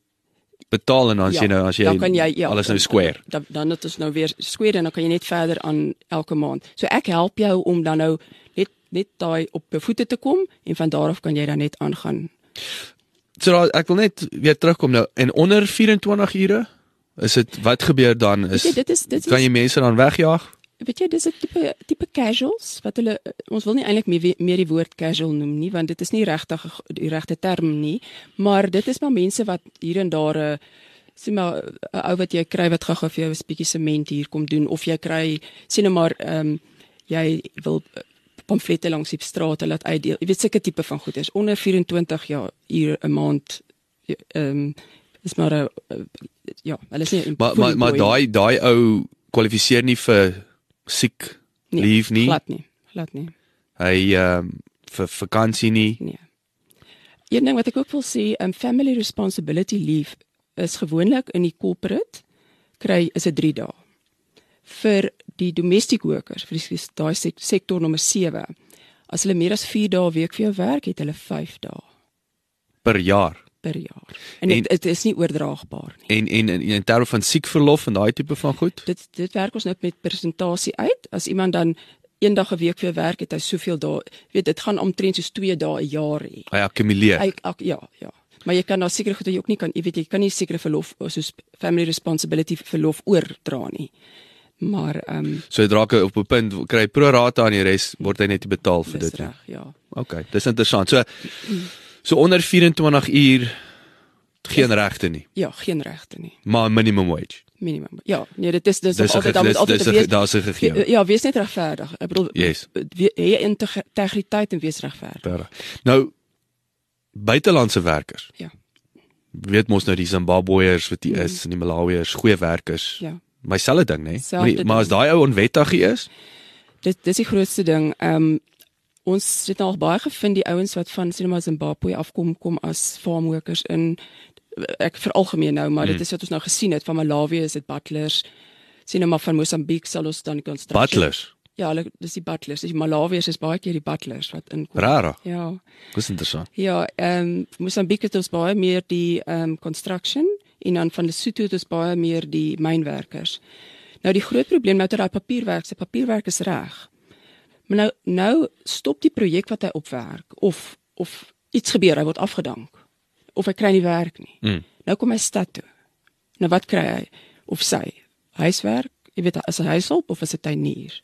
D: betaal en dan as jy nou as jy,
E: dan jy ja,
D: alles nou square.
E: Dan dan dit is nou weer square en dan kan jy net verder aan elke maand. So ek help jou om dan nou net net daai op voete te kom en van daar af kan jy dan net aangaan.
D: So daar, ek wil net weer terugkom nou en onder 24 ure is dit wat gebeur dan is
E: jy, dit is dit is
D: kan jy mense dan wegjaag?
E: Weet jy dis 'n tipe tipe casuals wat hulle ons wil nie eintlik meer meer die woord casual noem nie want dit is nie regtig die regte term nie maar dit is maar mense wat hier en daar 'n sien maar 'n ou wat jy kry wat gou-gou vir jou 'n bietjie sement hier kom doen of jy kry sien nou maar ehm um, jy wil eh, pamflette langs die strate laat uitdeel jy weet sulke tipe van goed is onder 24 jaar uur 'n maand ehm um, is maar 'n ja hulle is nie
D: Maar maar maar daai daai ou kwalifiseer nie vir siek leave nie.
E: glad nie glad nie
D: Hy ehm um, vir vakansie nie.
E: Nee. Een ding wat ek ook wil sê, um family responsibility leave is gewoonlik in die corporate kry is dit 3 dae. Vir die domestic workers, vir die daai sek, sektor nommer 7, as hulle meer as 4 dae 'n week vir jou werk, het hulle 5 dae
D: per jaar.
E: Per jaar. En dit is nie oordraagbaar nie.
D: En en in, in terme van siekverlof en daai tipe van goed?
E: Dit dit werk ons nou met persentasie uit. As iemand dan een dag 'n week vir werk, het hy soveel dae. Weet dit gaan omtrent soos 2 dae 'n jaar hê.
D: Hy akkumuleer.
E: Ek, ek ja, ja. Maar jy kan daar seker goed jy ook nie kan, jy weet jy kan nie sekere verlof soos family responsibility verlof oordra nie. Maar ehm um,
D: So hy draak op 'n punt kry hy pro rata aan die res word hy net betaal vir
E: dis
D: dit nie.
E: reg, ja.
D: Okay, dis interessant. So so onder 24 uur geen regte nie,
E: Ja, geen regte nie.
D: maar minimum wage.
E: Minimum. Ja, nee, dit is dis,
D: Dis
E: altyd dan moet altyd
D: dis
E: wees-
D: daar's 'n gegewe.
E: Ja, wees net regverdig. Ek bedoel
D: Yes.
E: we- hê integriteit en wees regverdig.
D: Nou buitelandse werkers.
E: Ja.
D: Weet mos nou die Zimbabweërs wat hier is en die Malawiërs, goeie werkers.
E: Ja.
D: My selfe ding, né?
E: Selfde
D: Maar, maar as daai ou onwettig is,
E: Dit dis die grootste ding. Ehm um, ons het al baie gevind die ouens wat van sien maar Zimbabwe afkom kom as farm workers in ek veralgemeen nou, maar
D: Hmm.
E: dit is wat ons nou gesien het van Malawi is dit butlers. Sien nou maar van Mosambiek sal ons dan kan
D: butlers.
E: Ja, hulle dis die butlers. Die Malawiërs is baie keer die butlers wat inkom.
D: Rara.
E: Ja.
D: Dis interessant.
E: Ja, ehm um, Mosambiek het ons baie meer die ehm um, construction en dan van Lesotho het ons baie meer die mynwerkers. Nou die groot probleem nou dat daai papierwerk, se papierwerk is reg. Maar nou nou stop die projek wat hy opwerk of of iets gebeur, hy word afgedank of hy kry nie werk nie.
D: Mm.
E: Nou kom hy stad toe. Nou wat kry hy of sy? Huiswerk, jy weet as 'n huishulp of as 'n tuinier.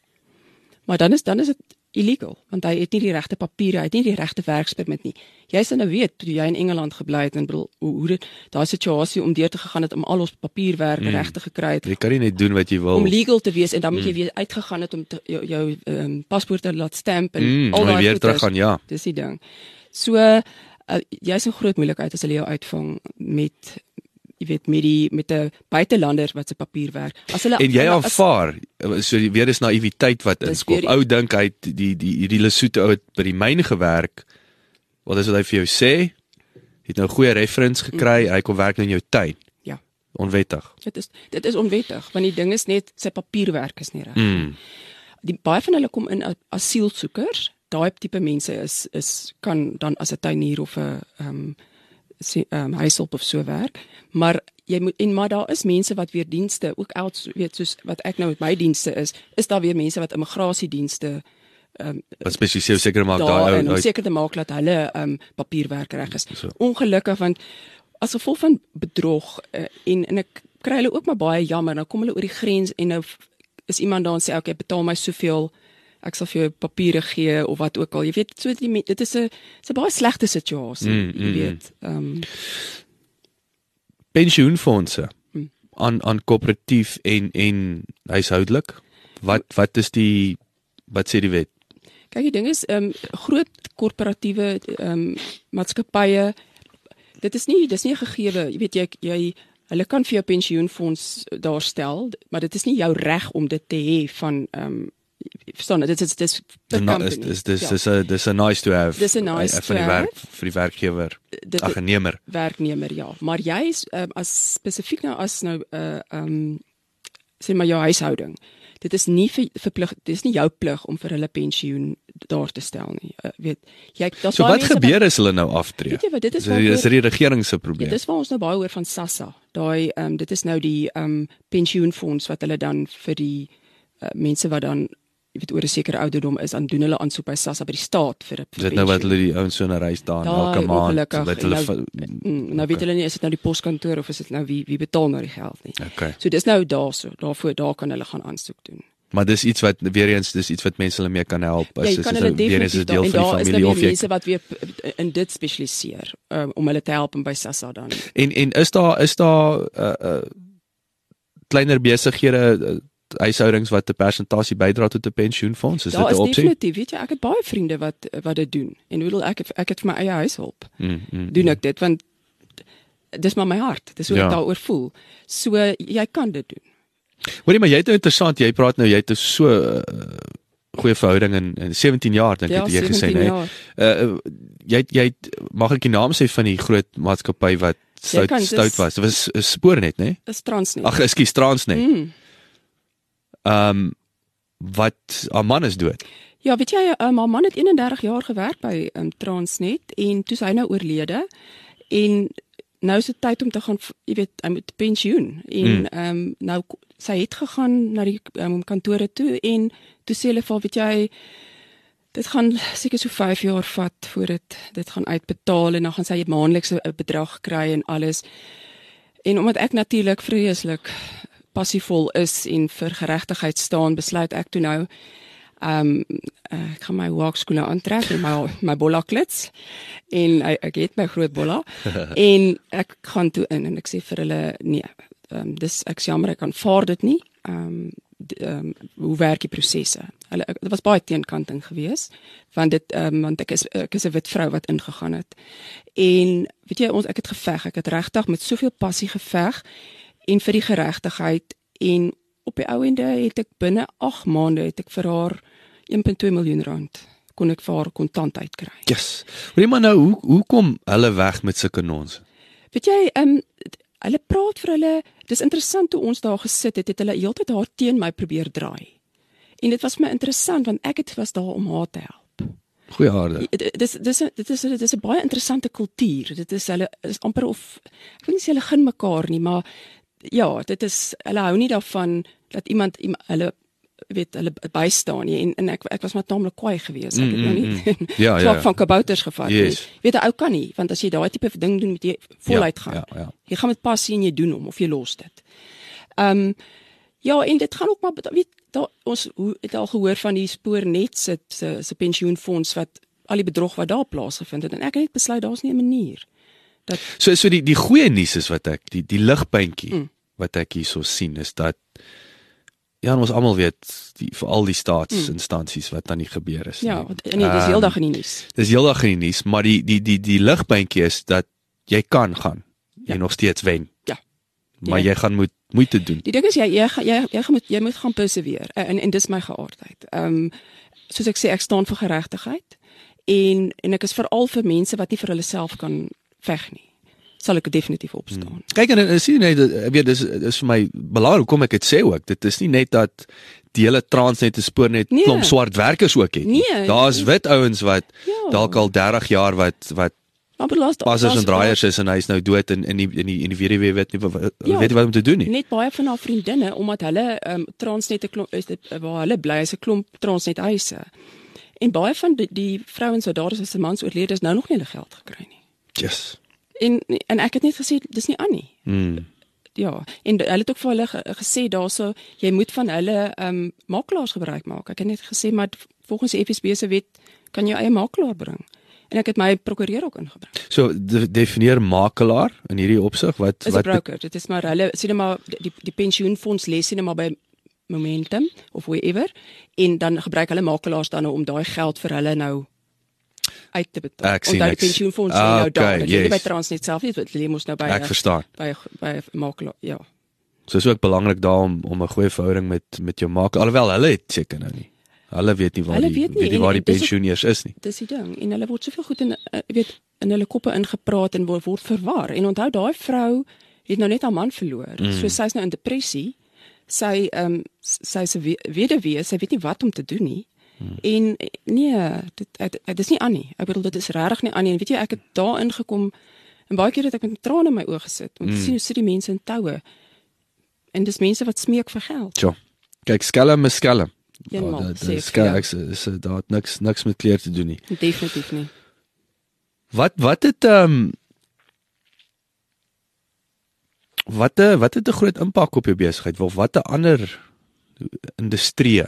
E: Maar dan is dan is dit illegal want hy het nie die regte papiere, hy het nie die regte werkspermit nie. Jy sal nou weet toe jy in Engeland gebly het en bedoel hoe, hoe dit daai situasie om deur te gegaan het om al ons papierwerk mm. regte gekry het
D: Jy kan nie net doen wat jy wil.
E: om legal te wees en dan moet jy weer uitgegaan het om te, jou jou um, paspoort te laat stamp en
D: Mm,
E: al daai
D: weer terug gaan, ja.
E: Dis die ding. So uh, jy's 'n groot moeilikheid as hulle jou uitvang met jy weet met die met 'n buitelander wat se papierwerk. As hulle
D: En jy
E: as-
D: aanvaar so die weer is naïwiteit wat
E: die-
D: Ou dink hy die die hierdie Lesotho ou het by die myn gewerk. Wat is wat hy vir jou sê? Het nou goeie reference gekry, hy kom werk nou in jou tuin.
E: Ja.
D: Onwettig.
E: Dit is dit is onwettig want die ding is net sy papierwerk is nie reg.
D: Mm.
E: Die baie van hulle kom in as asielsoekers. Daai tipe mense is is kan dan as 'n tuinier of 'n ehm um, sê ehm um, huishulp of so werk. Maar jy moet en maar daar is mense wat weer dienste ook outs weet soos wat ek nou met my dienste is, is daar weer mense wat immigrasiedienste ehm
D: Wat spesifiek seker maak daai
E: daar
D: ou
E: om seker te maak dat hulle ehm um, papierwerk reg is.
D: So.
E: Ongelukkig want as gevolg van bedrog uh, en en ek kry hulle ook maar baie jammer. Nou kom hulle oor die grens en nou is iemand daar en sê okay, betaal my soveel ek sal vir jou papiere gee of wat ook al. Jy weet, so die, dit is 'n dis 'n baie slegte situasie,
D: Mm,
E: jy
D: mm,
E: weet. Ehm um,
D: pensioenfondse
E: Hmm.
D: aan aan koöperatief en en huishoudelik. Wat wat is die wat sê die wet?
E: Kyk, die ding is ehm um, groot korporatiewe ehm um, maatskappye dit is nie dis nie 'n gegewe, jy weet jy jy hulle kan vir jou pensioenfonds daarstel, maar dit is nie jou reg om dit te hê van ehm um, verstaan dit is dit is per company.
D: Is dis dis
E: Ja.
D: dis 'n dis 'n nice to have.
E: Dis 'n nice
D: eh, van
E: to
D: die werk vir die werkgewer.
E: Dit-
D: Ag, 'n nemer.
E: werknemer ja, maar jy is um, as spesifiek nou as nou 'n uh, ehm um, sê maar jou huishouding. Dit is nie vir verplig dit is nie jou plig om vir hulle pensioen daar te stel nie. Uh, weet jy daar's
D: So wat gebeur as hulle nou aftree?
E: Weet jy wat, dit is
D: Dis dis
E: waarvoor-
D: die regering se
E: Ja,
D: probleem.
E: dis waar ons nou baie hoor van SASSA. Daai ehm um, dit is nou die ehm um, pensioenfonds wat hulle dan vir die uh, mense wat dan jy weet oor 'n sekere ouderdom is, dan doen hulle aansoek by SASSA by die staat vir 'n
D: Is dit nou wat hulle die ouens so na reis staan elke maand wat hulle
E: nou- Mm, nou weet hulle nie is dit nou die poskantoor of is dit nou wie wie betaal nou die geld nie.
D: Okay.
E: So dis nou daarso, daarvoor daar kan hulle gaan aansoek doen.
D: Maar dis iets wat weer eens dis iets wat mense hulle mee kan help.
E: Ja,
D: As
E: kan
D: is
E: hulle
D: nou weer eens 'n deel
E: daar-
D: van die
E: daar is
D: familie
E: nou
D: of jy
E: mense wat weer in dit spesialiseer um, om hulle te help en by SASSA dan.
D: En en is daar is daar uh uh kleiner besighede uh, huishoudings wat 'n persentasie bydra tot 'n pensioenfonds? Is dit
E: Daar
D: 'n
E: is
D: opsie?
E: definitief, weet jy, ek het baie vriende wat wat dit doen. En ek bedoel ek ek het vir my eie huishulp.
D: Mm, mm,
E: Doen ek dit want dis maar my hart. Dis hoe
D: Ja.
E: ek daaroor voel. So jy kan dit doen.
D: Hoorie maar jy het nou interessant, jy praat nou jy het 'n so uh, goeie verhouding in, in 17 jaar dink
E: Ja,
D: ek het jy gesê
E: 17 jaar.
D: Uh jy jy mag ek die naam sê van die groot maatskappy wat stout
E: kan,
D: stout was. Dit was 'n spoornet, né? Nee?
E: Dis Transnet.
D: Ag, ekskuus, Transnet.
E: Mm.
D: Ehm um, wat 'n man is dood.
E: Ja, weet jy, um, my man het 31 jaar gewerk by um, Transnet en toe hy nou oorlede en nou is dit tyd om te gaan, jy weet, hy moet pensioen en
D: Mm.
E: ehm um, nou sy het gegaan na die um, kantore toe en toe sê hulle vir haar, weet jy dit gaan seker so 5 jaar vat voor dit dit gaan uitbetaal en dan gaan sy maandelikse eh, bedrag kry en alles. En omdat ek natuurlik vreeslik passievol is en vir geregtigheid staan, besluit ek toe nou ehm um, uh, ek gaan my waakskoene aantrek en my my bolla klits. En ek, ek het my groot bolla. En ek gaan toe in en ek sê vir hulle nee ehm um, dis ek jammer ek aanvaar dit nie. Ehm um, ehm um, hoe werk die prosesse? Hulle dit was baie teenkanting geweest want dit ehm um, want ek is ek is 'n wit vrou wat ingegaan het. En weet jy ons ek het geveg. Ek het regtig met soveel passie geveg en vir die geregtigheid en op die ou ende het ek binne 8 maande het ek vir haar 1.2 miljoen rand kon ek vir haar kontant uitkry.
D: Yes. Hoorie maar nou, hoe hoe kom hulle weg met sulke nons?
E: Weet jy, ehm um, hulle praat vir hulle, dis interessant toe ons daar gesit het, het hulle heeltyd haar teen my probeer draai. En dit was my interessant want ek het was daar om haar te help.
D: Goeie aarde.
E: Dit dis dis dit is dit is 'n baie interessante kultuur. Dit is hulle is amper of ek wil nie sê hulle gun mekaar nie, maar ja, dit is hulle hou nie daarvan dat iemand iem- hulle weet hulle bystaan nie en en ek ek was maar taamlik kwaai geweest. Ek het nou nie
D: Mm, Ja, ja,
E: klap
D: ja.
E: van kabouters gevat nie.
D: Yes.
E: Weet 'n ou kan nie, want as jy daai tipe ding doen moet jy voluit
D: Ja,
E: gaan.
D: ja, ja.
E: Jy gaan met passie en jy doen hom of jy los dit. Ehm um, ja, en dit gaan ook maar weet daar ons hoe het al gehoor van die spoornet se se pensioenfonds wat al die bedrog wat daar plaasgevind het en ek het net besluit daar's nie 'n manier dat
D: So so die die goeie nuus is wat ek die die ligpuntjie
E: Mm.
D: wat ek hierso sien is dat ja, ons almal weet die veral die staatsinstansies wat aan die gebeur is.
E: Mm. ja,
D: nie.
E: want- nee, dis
D: Ehm,
E: heeldag in die nuus.
D: Dis heeldag in die nuus, maar die die die die ligpuntjie is dat jy kan gaan
E: Ja.
D: en nog steeds wen.
E: Ja.
D: Maar
E: Ja.
D: jy gaan moet moeite doen.
E: Die ding is jy jy jy jy gaan moet jy moet gaan perseveer en en, en dis my geaardheid. Ehm um, soos ek sê ek staan vir geregtigheid en en ek is veral vir mense wat nie vir hulle self kan veg nie. Sal ek definitief opstaan.
D: Kyk en en sien net ek weet dis dis vir my belangrik kom ek dit sê ook. Dit is nie net dat die hele Transnet en Spoornet
E: Nee.
D: klomp swart werkers ook het. nie.
E: Nee,
D: Daar's
E: nee.
D: wit ouens wat
E: Ja.
D: dalk al 30 jaar wat wat
E: Maar belas
D: passers en draaiers is en hy's nou dood en in die in die in die weduwee weet nie wat
E: Ja.
D: weet nie wat om te doen nie.
E: net baie van haar vriendinne omdat hulle um, Transnet 'n klomp is dit waar hulle bly is 'n klomp Transnet huise. En baie van die, die vrouens wat daar is as se mans oorlede is nou nog nie hulle geld gekry nie.
D: Yes.
E: En en ek het net gesê dis nie aan nie.
D: Mm.
E: Ja, en hulle het ook vir hulle ge, gesê daarso jy moet van hulle ehm um, makelaars gebruik maak. Ek het net gesê maar volgens die FSB se wet kan jy eie makelaar bring. En ek het my prokureur ook ingebring.
D: So de, definieer makelaar in hierdie opsig wat
E: Is 'n
D: wat
E: broker. Dit is maar hulle sien maar die die pensioenfonds lê sien maar by Momentum of wherever en dan gebruik hulle makelaars dan nou om daai geld vir hulle nou uit te betaal.
D: Ek sien,
E: Onthou die pensioenfonds
D: Ah,
E: lê nou
D: okay,
E: daar. Dit lê nie by
D: yes.
E: Transnet self nie, dit lê mos nou by
D: ek verstaan.
E: by by 'n makelaar. Ja.
D: So is ook belangrik daar om om 'n goeie verhouding met met jou makelaar. Alhoewel hulle het seker nou nie. Hulle weet nie waar
E: Hulle
D: die
E: weet nie,
D: weet nie waar die
E: en dis ook-
D: pensioen eers is nie.
E: Dis die ding en hulle word soveel goed in uh, weet in hulle koppe ingepraat en word, word verwar. En onthou daai vrou het nou net haar man verloor. Mm. So sy's nou in depressie. Sy ehm um, sy's 'n we- weduwee, sy weet nie wat om te doen nie. Hmm. En nee, dit dit dit is nie aan nie. Ek bedoel dit is regtig nie aan nie. En weet jy, ek het daar ingekom en baie keer het ek met trane in my oë gesit om te sien hoe sit die mense in toue. En dis mense wat smeek vir geld.
D: Ja. Kyk, skelm is skelm. Ja, dit-
E: ek,
D: skelm
E: ja.
D: is is- daar niks niks met kleer te doen nie.
E: Definitief nie.
D: Wat wat het ehm um, wat het- wat het 'n groot impak op jou besigheid? Of wat 'n ander industrie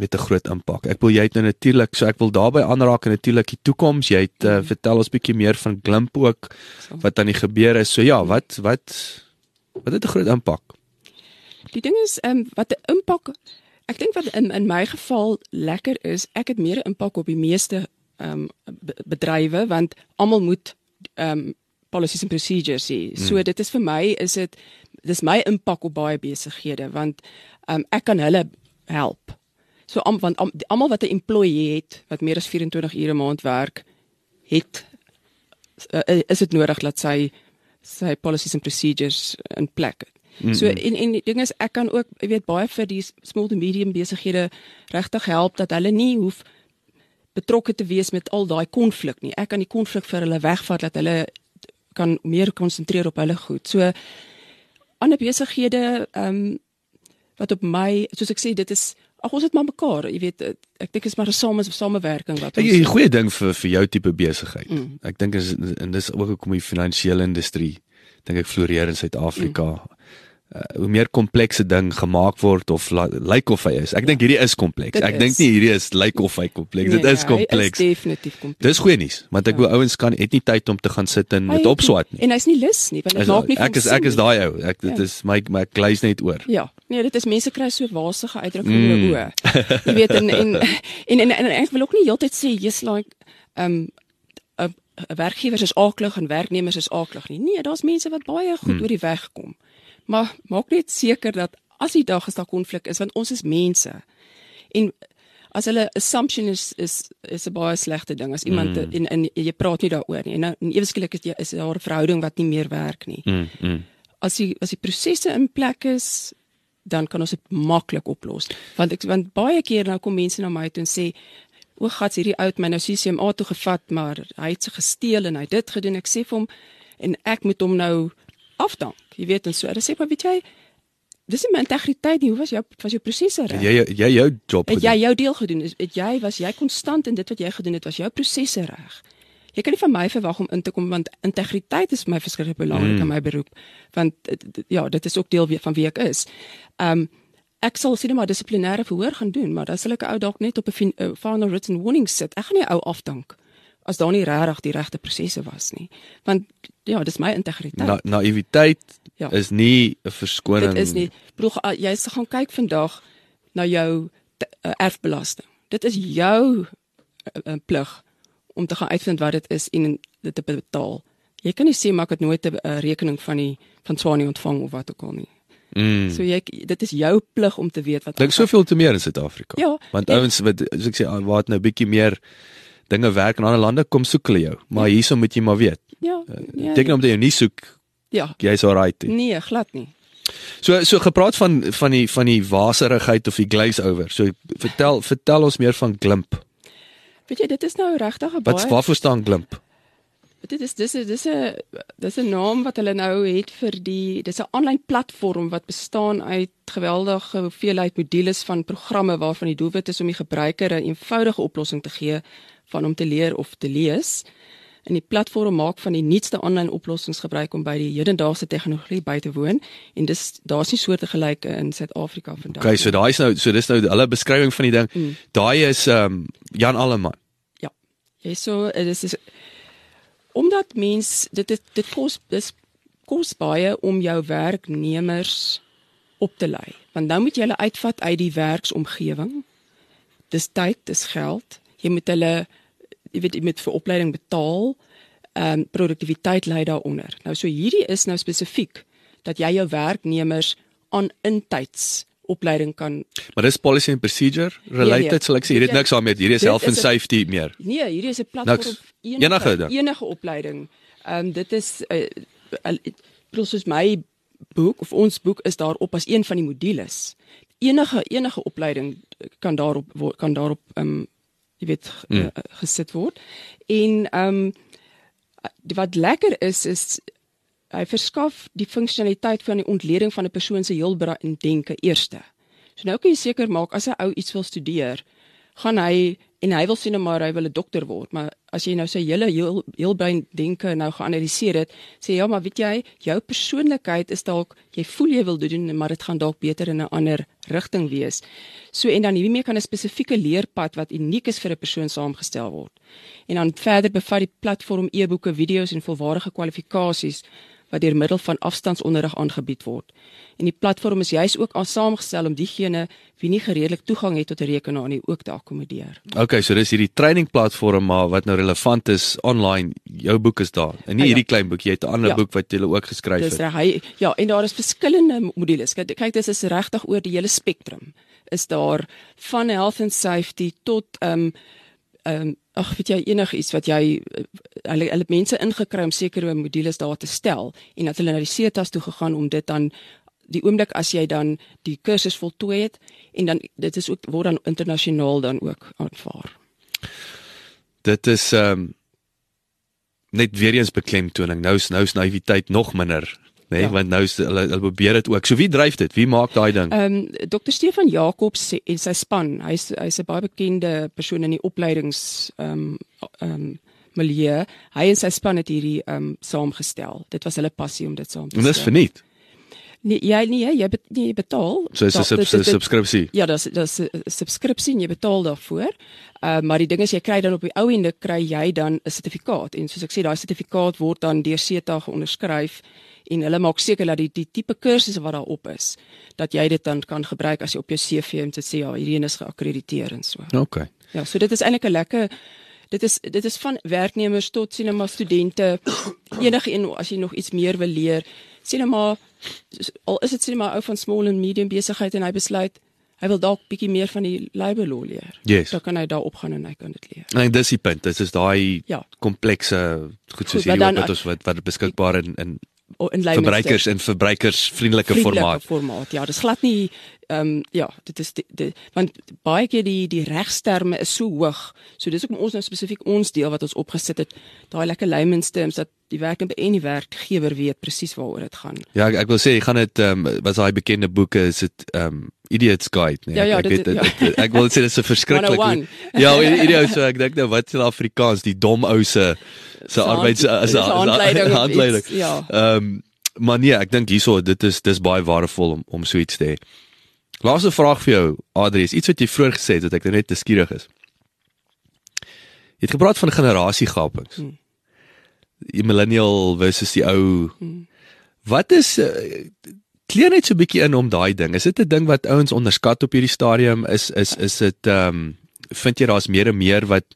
D: het 'n groot impak? Ek wil jy het nou natuurlik, so ek wil daarby aanraak en natuurlik die toekoms. Jy het uh, vertel ons bietjie meer van Glimp ook wat aan die gebeur is. So ja, wat wat wat het 'n groot impak?
E: Die ding is ehm um, wat 'n impak ek dink wat in in my geval lekker is, ek het meer 'n impak op die meeste ehm um, be bedrywe want almal moet ehm um, policies en procedures hê. So
D: Hmm.
E: dit is vir my is dit dis my impak op baie besighede want ehm um, ek kan hulle help. So am, want am, almal wat 'n employee het wat meer as 24 ure 'n maand werk, het uh, is dit nodig dat sy sy policies en procedures in plek het. Mm -hmm. So en en die ding is ek kan ook jy weet baie vir die small to medium besighede regtig help dat hulle nie hoef betrokke te wees met al daai konflik nie. Ek kan die konflik vir hulle wegvat dat hulle kan meer konsentreer op hulle goed. So ander besighede ehm um, wat op my soos ek sê dit is ag ons het maar mekaar, jy weet ek dink is maar 'n same samewerking wat ons
D: die goeie ding vir vir jou tipe besigheid.
E: Mm.
D: Mm. Ek dink is en dis ook hoekom die finansiële industrie dink ek floreer in Suid-Afrika. Mm. Uh, hoe meer komplekse ding gemaak word of lyk of hy is. Ek dink hierdie is kompleks.
E: Dit
D: Ek dink
E: is.
D: nie hierdie is lyk of hy kompleks. Dit
E: Nee,
D: is
E: hy
D: kompleks.
E: Is definitief kompleks.
D: Dis goeie nuus, want ek
E: Ja.
D: wou ouens kan het nie tyd om te gaan sit en met opswat nie.
E: En hy's nie lus nie, want dit
D: Is-
E: maak nie
D: ek is ek is daai ou. Ek dit
E: Ja.
D: is my my ek gleis net oor.
E: Ja, nee, dit is mense kry so wasige uitdrukkings
D: Mm.
E: mm. oor oë. Jy weet en en en, en, en, en ek wil ook nie heeltyd sê jy's like um 'n 'n werkgewer is aaklig en werknemers is aaklig nie. Nee, daar's mense wat baie goed mm. oor die weg kom. Maar maak net seker dat as die dag as daar konflik is, want ons is mense. En as hulle assumption is is is 'n baie slegte ding as iemand mm. en, en jy praat nie daaroor nie. En nou ewe skielik is jy is daar 'n verhouding wat nie meer werk nie
D: Mm, mm.
E: as die as die prosesse in plek is, dan kan ons dit maklik oplos. Want ek want baie keer nou kom mense na my toe en sê o, gats hierdie ou het my nou CCMA toe gevat, maar hy het se gesteel en hy het dit gedoen. Ek sê vir hom en ek moet hom nou afdank. Jy weet en so. Hulle sê maar weet jy, dis nie my integriteit nie. Hoe was jou was jou prosesse reg?
D: Jy jy jou job
E: Het jy
D: gedoen.
E: jou deel gedoen? Is het jy was jy konstant in dit wat jy gedoen het? Was jou prosesse reg? Jy kan nie van my verwag om in te kom want integriteit is my verskriklik belangrik mm. in my beroep want eh, ja, dit is ook deel van wie ek is. Um ek sal sê net maar dissiplinêre verhoor gaan doen, maar dan sal ek 'n ou dalk net op 'n 'n final written warning sit. Ek gaan nie ou afdank as daar nie regtig die regte prosesse was nie. Want ja, dis my integriteit.
D: Na, naïwiteit
E: Ja.
D: is nie 'n verskoning.
E: Dit is nie. Broer, jy se gaan kyk vandag na jou uh, erfbelasting. Dit is jou uh, plig om te gaan uitvind wat dit is en dit te betaal. Jy kan nie sê maar ek het nooit 'n uh, rekening van die van Swanie ontvang of wat ook al nie.
D: Mm.
E: So jy dit is jou plig om te weet wat
D: Dink soveel te meer in Suid-Afrika.
E: Ja,
D: Want
E: en-
D: ouens wat soos ek sê ah, waar het nou bietjie meer dinge werk in ander lande kom soek hulle jou. Maar hierso moet jy maar weet.
E: Ja. Ja.
D: Beteken omdat jy nie soek
E: Ja.
D: jy's alright.
E: Nee, glad nie.
D: So so gepraat van van die van die waserigheid of die glaze over. So vertel vertel ons meer van glimp.
E: Weet jy, dit is nou regtig 'n
D: Wat
E: baie
D: waarvoor staan glimp?
E: Dit is dis is dis 'n dis 'n naam wat hulle nou het vir die dis 'n aanlyn platform wat bestaan uit geweldige hoeveelheid modules van programme waarvan die doelwit is om die gebruiker 'n eenvoudige oplossing te gee van om te leer of te lees. En die platform maak van die nuutste aanlyn oplossings gebruik om by die hedendaagse tegnologie by te woon en dis daar's nie soorte gelyke in Suid-Afrika vandag.
D: Okay, so daai is nou so dis nou hulle beskrywing van die ding.
E: Mm.
D: Daai is ehm um, Jan Alleman.
E: Ja, so dit is, is omdat mens dit dit, dit kos dis kos baie om jou werknemers op te lei. Want nou moet jy hulle uitvat uit die werksomgewing. Dis tyd, dis geld. Jy moet hulle jy weet jy moet vir opleiding betaal. Ehm um, produktiwiteit lê daaronder. Nou so hierdie is nou spesifiek dat jy jou werknemers aan intyds opleiding kan
D: Maar dis policy and procedure related,
E: nee.
D: sal ek sê. Hier het
E: Ja.
D: niks daarmee. Hierdie is
E: Dit
D: health and
E: is 'n-
D: safety meer.
E: Nee, hierdie is 'n platform
D: Niks.
E: enige
D: Enige
E: enige opleiding. Ehm um, dit is uh, uh, soos my boek of ons boek is daarop as een van die modules. Enige enige opleiding kan daarop kan daarop ehm um, jy weet mm. uh, gesit word. En ehm um, wat lekker is is hy verskaf die funksionaliteit van die ontleding van 'n persoon se heel brein denke eerste. So nou kan jy seker maak as 'n ou iets wil studeer, gaan hy en hy wil sien maar hy wil 'n dokter word, maar as jy nou sy hele heel heel brein denke nou geanaliseer het, sê ja, maar weet jy, jou persoonlikheid is dalk jy voel jy wil doen, maar dit gaan dalk beter in 'n ander rigting wees. So en dan hiermee kan 'n spesifieke leerpad wat uniek is vir 'n persoon saamgestel word. En dan verder bevat die platform e-boeke, video's en volwaardige kwalifikasies wat deur middel van afstandsonderrig aangebied word. En die platform is juis ook saamgestel om diegene wie nie gereedelik toegang het tot 'n rekenaar nie ook te akkommodeer.
D: Okay, so dis hierdie training platform maar wat nou relevant is online. Jou boek is daar. En nie
E: Ah, ja.
D: hierdie klein boek, jy het 'n ander
E: Ja.
D: boek wat jy ook geskryf
E: Dis
D: het.
E: reg. Hy ja, en daar is verskillende modules. Kyk, kyk dis is regtig oor die hele spektrum. Is daar van health and safety tot ehm um, ehm um, ag weet jy enigiets wat jy hulle hulle mense ingekry om sekere modules daar te stel en dat hulle na die CETAs toe gegaan om dit dan die oomblik as jy dan die kursus voltooi het en dan dit is ook word dan internasionaal dan ook aanvaar.
D: Dit is ehm um, net weer eens beklemtoning. Nou is nou is naïwiteit nog minder, nê, nee?
E: Ja.
D: want nou is hulle hulle probeer dit ook. So wie dryf dit? Wie maak daai ding?
E: Ehm um, Dr Stefan Jacobs en sy span, hy's hy's 'n baie bekende persoon in die opleidings ehm um, ehm um, milieu. Hy en sy span het hierdie ehm um, saamgestel. Dit was hulle passie om dit saam te
D: En dis verniet.
E: Nee, jy nee, jy bet, nee, jy betaal.
D: So is 'n sub, subskripsie.
E: Ja, dis dis 'n subskripsie en jy betaal daarvoor. Uh maar die ding is jy kry dan op die ou ende kry jy dan 'n sertifikaat en soos ek sê daai sertifikaat word dan deur SETA geonderskryf en hulle maak seker dat die die tipe kursusse wat daarop is dat jy dit dan kan gebruik as jy op jou CV te sê ja, hierdie een is geakkrediteer en so.
D: Okay.
E: Ja, so dit is eintlik 'n lekker dit is dit is van werknemers tot sinema studente enige een as jy nog iets meer wil leer. Sinema al is dit sinema ou van small and medium besigheid en hy besluit hy wil dalk bietjie meer van die labor law leer.
D: Yes.
E: Dan kan hy daar opgaan en hy kan dit leer.
D: En dis die punt. Dit is daai
E: Ja.
D: komplekse goed soos
E: maar
D: hierdie wat wat ons wat wat beskikbaar in in
E: in
D: verbruikers en verbruikersvriendelike
E: vriendelike
D: formaat.
E: formaat. Ja, dis glad nie ehm um, ja, dit is die, die, want baie keer die die regsterme is so hoog. So dis hoekom ons nou spesifiek ons deel wat ons opgesit het, daai lekker layman's terms dat die werknemer en die werkgewer weet presies waaroor dit gaan.
D: Ja, ek, ek wil sê jy gaan dit ehm um, was daai bekende boeke is dit ehm um, Idiot's Guide, nee.
E: Ja, ja,
D: ek
E: dit-
D: weet dit,
E: ja.
D: dit- ek wil sê dit is 'n verskriklik.
E: 101.
D: Ja, idiot so ek dink nou wat is in Afrikaans die dom ou se se arbeids as
E: 'n handleiding
D: handleiding.
E: iets, ja.
D: Ehm um, maar nee, ek dink hierso dit is dis baie waardevol om om so iets te hê. Laaste vraag vir jou, Adries, iets wat jy vroeër gesê het wat ek nou net te skieurig is. Jy het gepraat van generasiegapings.
E: Hmm.
D: Die millennial versus die ou.
E: Hmm.
D: Wat is uh, kleer net so 'n bietjie in om daai ding. Is dit 'n ding wat ouens onderskat op hierdie stadium? Is is is dit ehm um, vind jy daar's meer en meer wat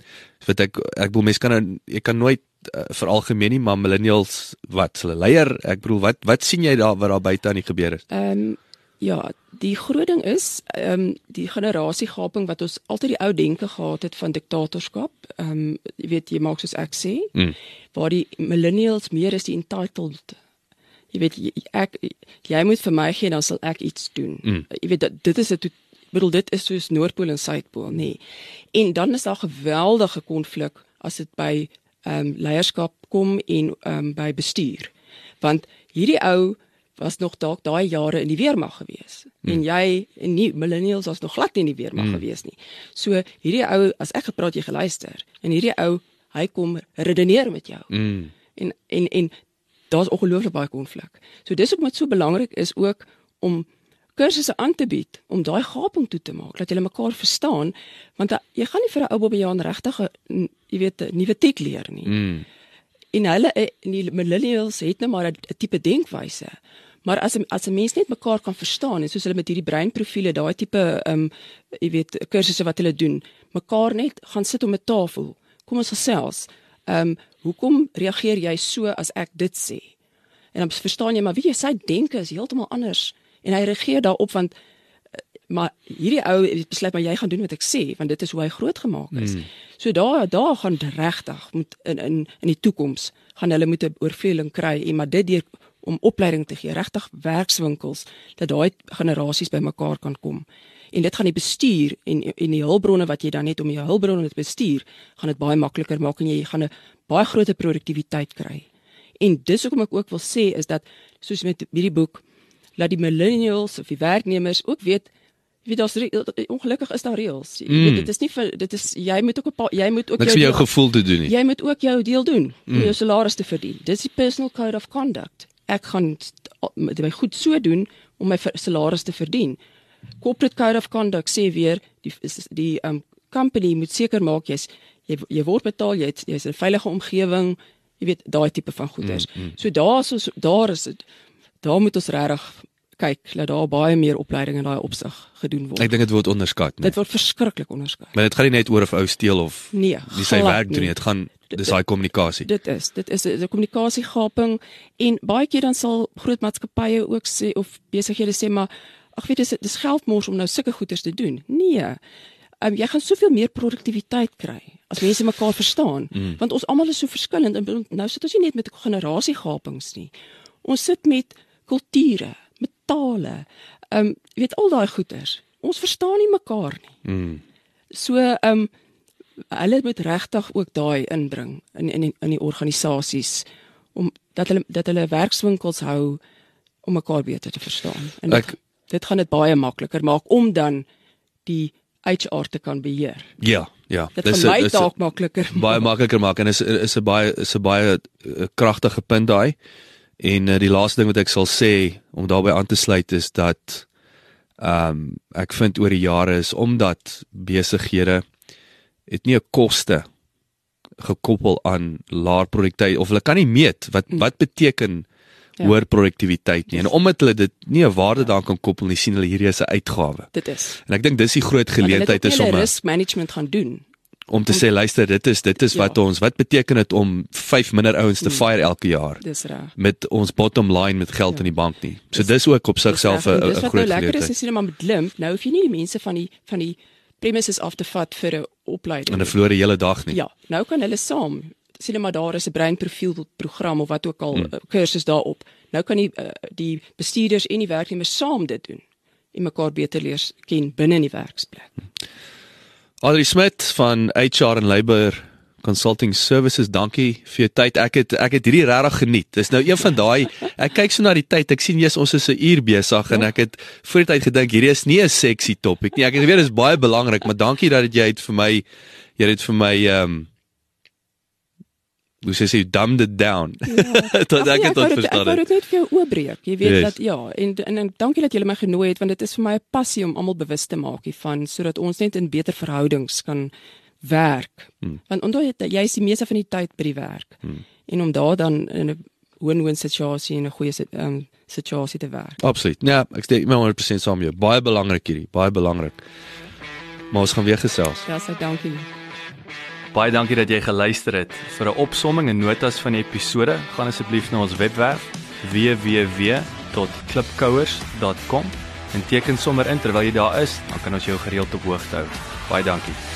D: wat ek ek bedoel mense kan nou- jy kan nooit uh, veralgemeen nie, maar millennials wat hulle leier, ek bedoel wat wat sien jy daar wat daar buite aan die gebeur is?
E: Ehm um, ja, die groot ding is ehm um, die generasiegaping wat ons altyd die ou denke gehad het van diktatorskap. Ehm um, jy weet jy maak soos ek sê,
D: Mm.
E: waar die millennials meer is die entitled. Jy weet jy, ek jy moet vir my gee dan sal ek iets doen.
D: Mm.
E: Jy weet dit, dit is 'n bedoel dit is soos Noordpool en Suidpool, nê. Nee. En dan is daar geweldige konflik as dit by ehm um, leierskap kom en ehm um, by bestuur. Want hierdie ou was nog dalk daai jare in die weermag gewees. Hmm. En jy en nie millennials was nog glad nie in die weermag hmm. gewees nie. So hierdie ou as ek gepraat jy geluister en hierdie ou hy kom redeneer met jou.
D: Mm.
E: En en en daar's ongelooflik baie konflik. So dis ook wat so belangrik is ook om kursusse aan te bied om daai gaping toe te maak dat jy mekaar verstaan want da, jy gaan nie vir 'n ou bobbejaan regtig jy weet 'n nuwe tek leer nie.
D: Mm.
E: En hulle en eh, die millennials het nou maar 'n tipe denkwyse. Maar as as 'n mens net mekaar kan verstaan en soos hulle met hierdie breinprofiele daai tipe ehm um, jy weet kursusse wat hulle doen, mekaar net gaan sit om 'n tafel kom ons gesels. Ehm um, hoekom reageer jy so as ek dit sê? En dan verstaan jy maar wie jy sy denke is heeltemal anders en hy reageer daarop want eh, maar hierdie ou besluit maar jy gaan doen wat ek sê want dit is hoe hy grootgemaak is. Mm. So daar daar gaan regtig moet in in in die toekoms gaan hulle moet 'n oorvleueling kry en maar dit deur om opleiding te gee, regtig werkswinkels dat daai generasies bymekaar kan kom en dit gaan die bestuur en en die hulpbronne wat jy dan het om jou hulpbronne te bestuur, gaan dit baie makliker maak en jy gaan 'n baie groter produktiwiteit kry. En dis hoekom ek ook wil sê is dat soos met hierdie boek laat die millennials of die werknemers ook weet jy weet daar's ongelukkig is daar reëls. Jy weet mm. dit is nie vir dit is jy moet ook 'n paar jy moet ook
D: jou, jou gevoel te doen nie.
E: Jy moet ook jou deel doen om mm. jou salaris te verdien. Dis die personal code of conduct. Ek gaan dit my goed so doen om my salaris te verdien. Corporate Code of Conduct sê weer die die um company moet seker maak jy's jy jy word betaal, jy jy's 'n veilige omgewing, jy weet daai tipe van goeders. Mm, mm. So daar is daar is dit daar moet ons regtig kyk dat daar baie meer opleiding in daai opsig gedoen word.
D: Ek dink dit word onderskat,
E: nee. Dit word verskriklik onderskat.
D: Maar dit gaan nie net oor of ou steel of
E: nee,
D: nie sy werk doen nie, dit gaan dis daai kommunikasie.
E: Dit is, dit is 'n kommunikasiegaping en baie keer dan sal groot maatskappye ook sê of besighede sê maar ag weet dis dis geldmors om nou sulke goeders te doen. Nee. Um, jy gaan soveel meer produktiwiteit kry as mense mekaar verstaan, mm. want ons almal is so verskillend en nou sit ons nie net met generasiegapings nie. Ons sit met kulture, met tale. Ehm um, weet al daai goeders. Ons verstaan nie mekaar nie.
D: Mm.
E: So ehm um, hulle moet regtig ook daai inbring in in in die organisasies om dat hulle dat hulle werkswinkels hou om mekaar beter te verstaan.
D: En ek
E: dit gaan dit baie makliker maak om dan die HR te kan beheer.
D: Ja, ja.
E: Dit gaan my dalk makliker.
D: Baie makliker maak en is is 'n baie is 'n baie uh, kragtige punt daai. En uh, die laaste ding wat ek sal sê om daarbey aan te sluit is dat ehm um, ek vind oor die jare is omdat besighede het nie 'n koste gekoppel aan laer produktiwiteit of hulle kan nie meet wat mm. wat beteken ja. hoër produktiwiteit nie. En omdat hulle dit nie 'n waarde ja. daaraan kan koppel nie, sien hulle hierdie as 'n uitgawe.
E: Dit is.
D: En ek dink dis die groot geleentheid is om 'n
E: risk management gaan doen.
D: Om te om, sê luister, dit is dit is ja. wat ons wat beteken dit om 5 minder ouens te mm. fire elke jaar?
E: Dis reg.
D: Met ons bottom line met geld ja. in die bank nie. So dis, dis ook op sigself 'n groot geleentheid. Dis wat nou lekker
E: is, is jy net maar met limp. Nou hoef jy nie die mense van die van die premises af te vat vir 'n opleiding.
D: En 'n verlore hele dag nie.
E: Ja, nou kan hulle saam sien maar daar is 'n breinprofiel program of wat ook al hmm. kursus daarop. Nou kan die uh, die bestuurders en die werknemers saam dit doen en mekaar beter leer ken binne in die werksplek.
D: Adri Smit van HR en Labour Consulting Services, dankie vir jou tyd. Ek het ek het hierdie regtig geniet. Dis nou een van daai ek kyk so na die tyd. Ek sien jy's ons is 'n uur besig en ek het voor die tyd gedink hierdie is nie 'n seksie topik nie. Ek het geweet dit is baie belangrik, maar dankie dat jy het vir my jy het vir my ehm um, Hoe sê jy dumbed it down? Ja. tot ek dit verstaan.
E: Ek wou dit net vir jou oopbreek. Jy weet yes. dat ja, en, en en dankie dat jy my genooi het want dit is vir my 'n passie om almal bewus te maak hiervan sodat ons net in beter verhoudings kan werk. Hmm. Want onthou jy jy is die meeste van die tyd by die werk. Hmm. En om daar dan in 'n win-win situasie en 'n goeie um, situasie te werk.
D: Absoluut. Ja, ek steek my 100% saam met jou. Baie belangrik hierdie, baie belangrik. Maar ons gaan weer gesels.
E: Ja, so dankie.
B: Baie dankie dat jy geluister het. Vir 'n opsomming en notas van die episode, gaan asseblief na ons webwerf www.klipkouers.com en teken sommer in terwyl jy daar is, dan kan ons jou gereeld op hoogte hou. Baie dankie.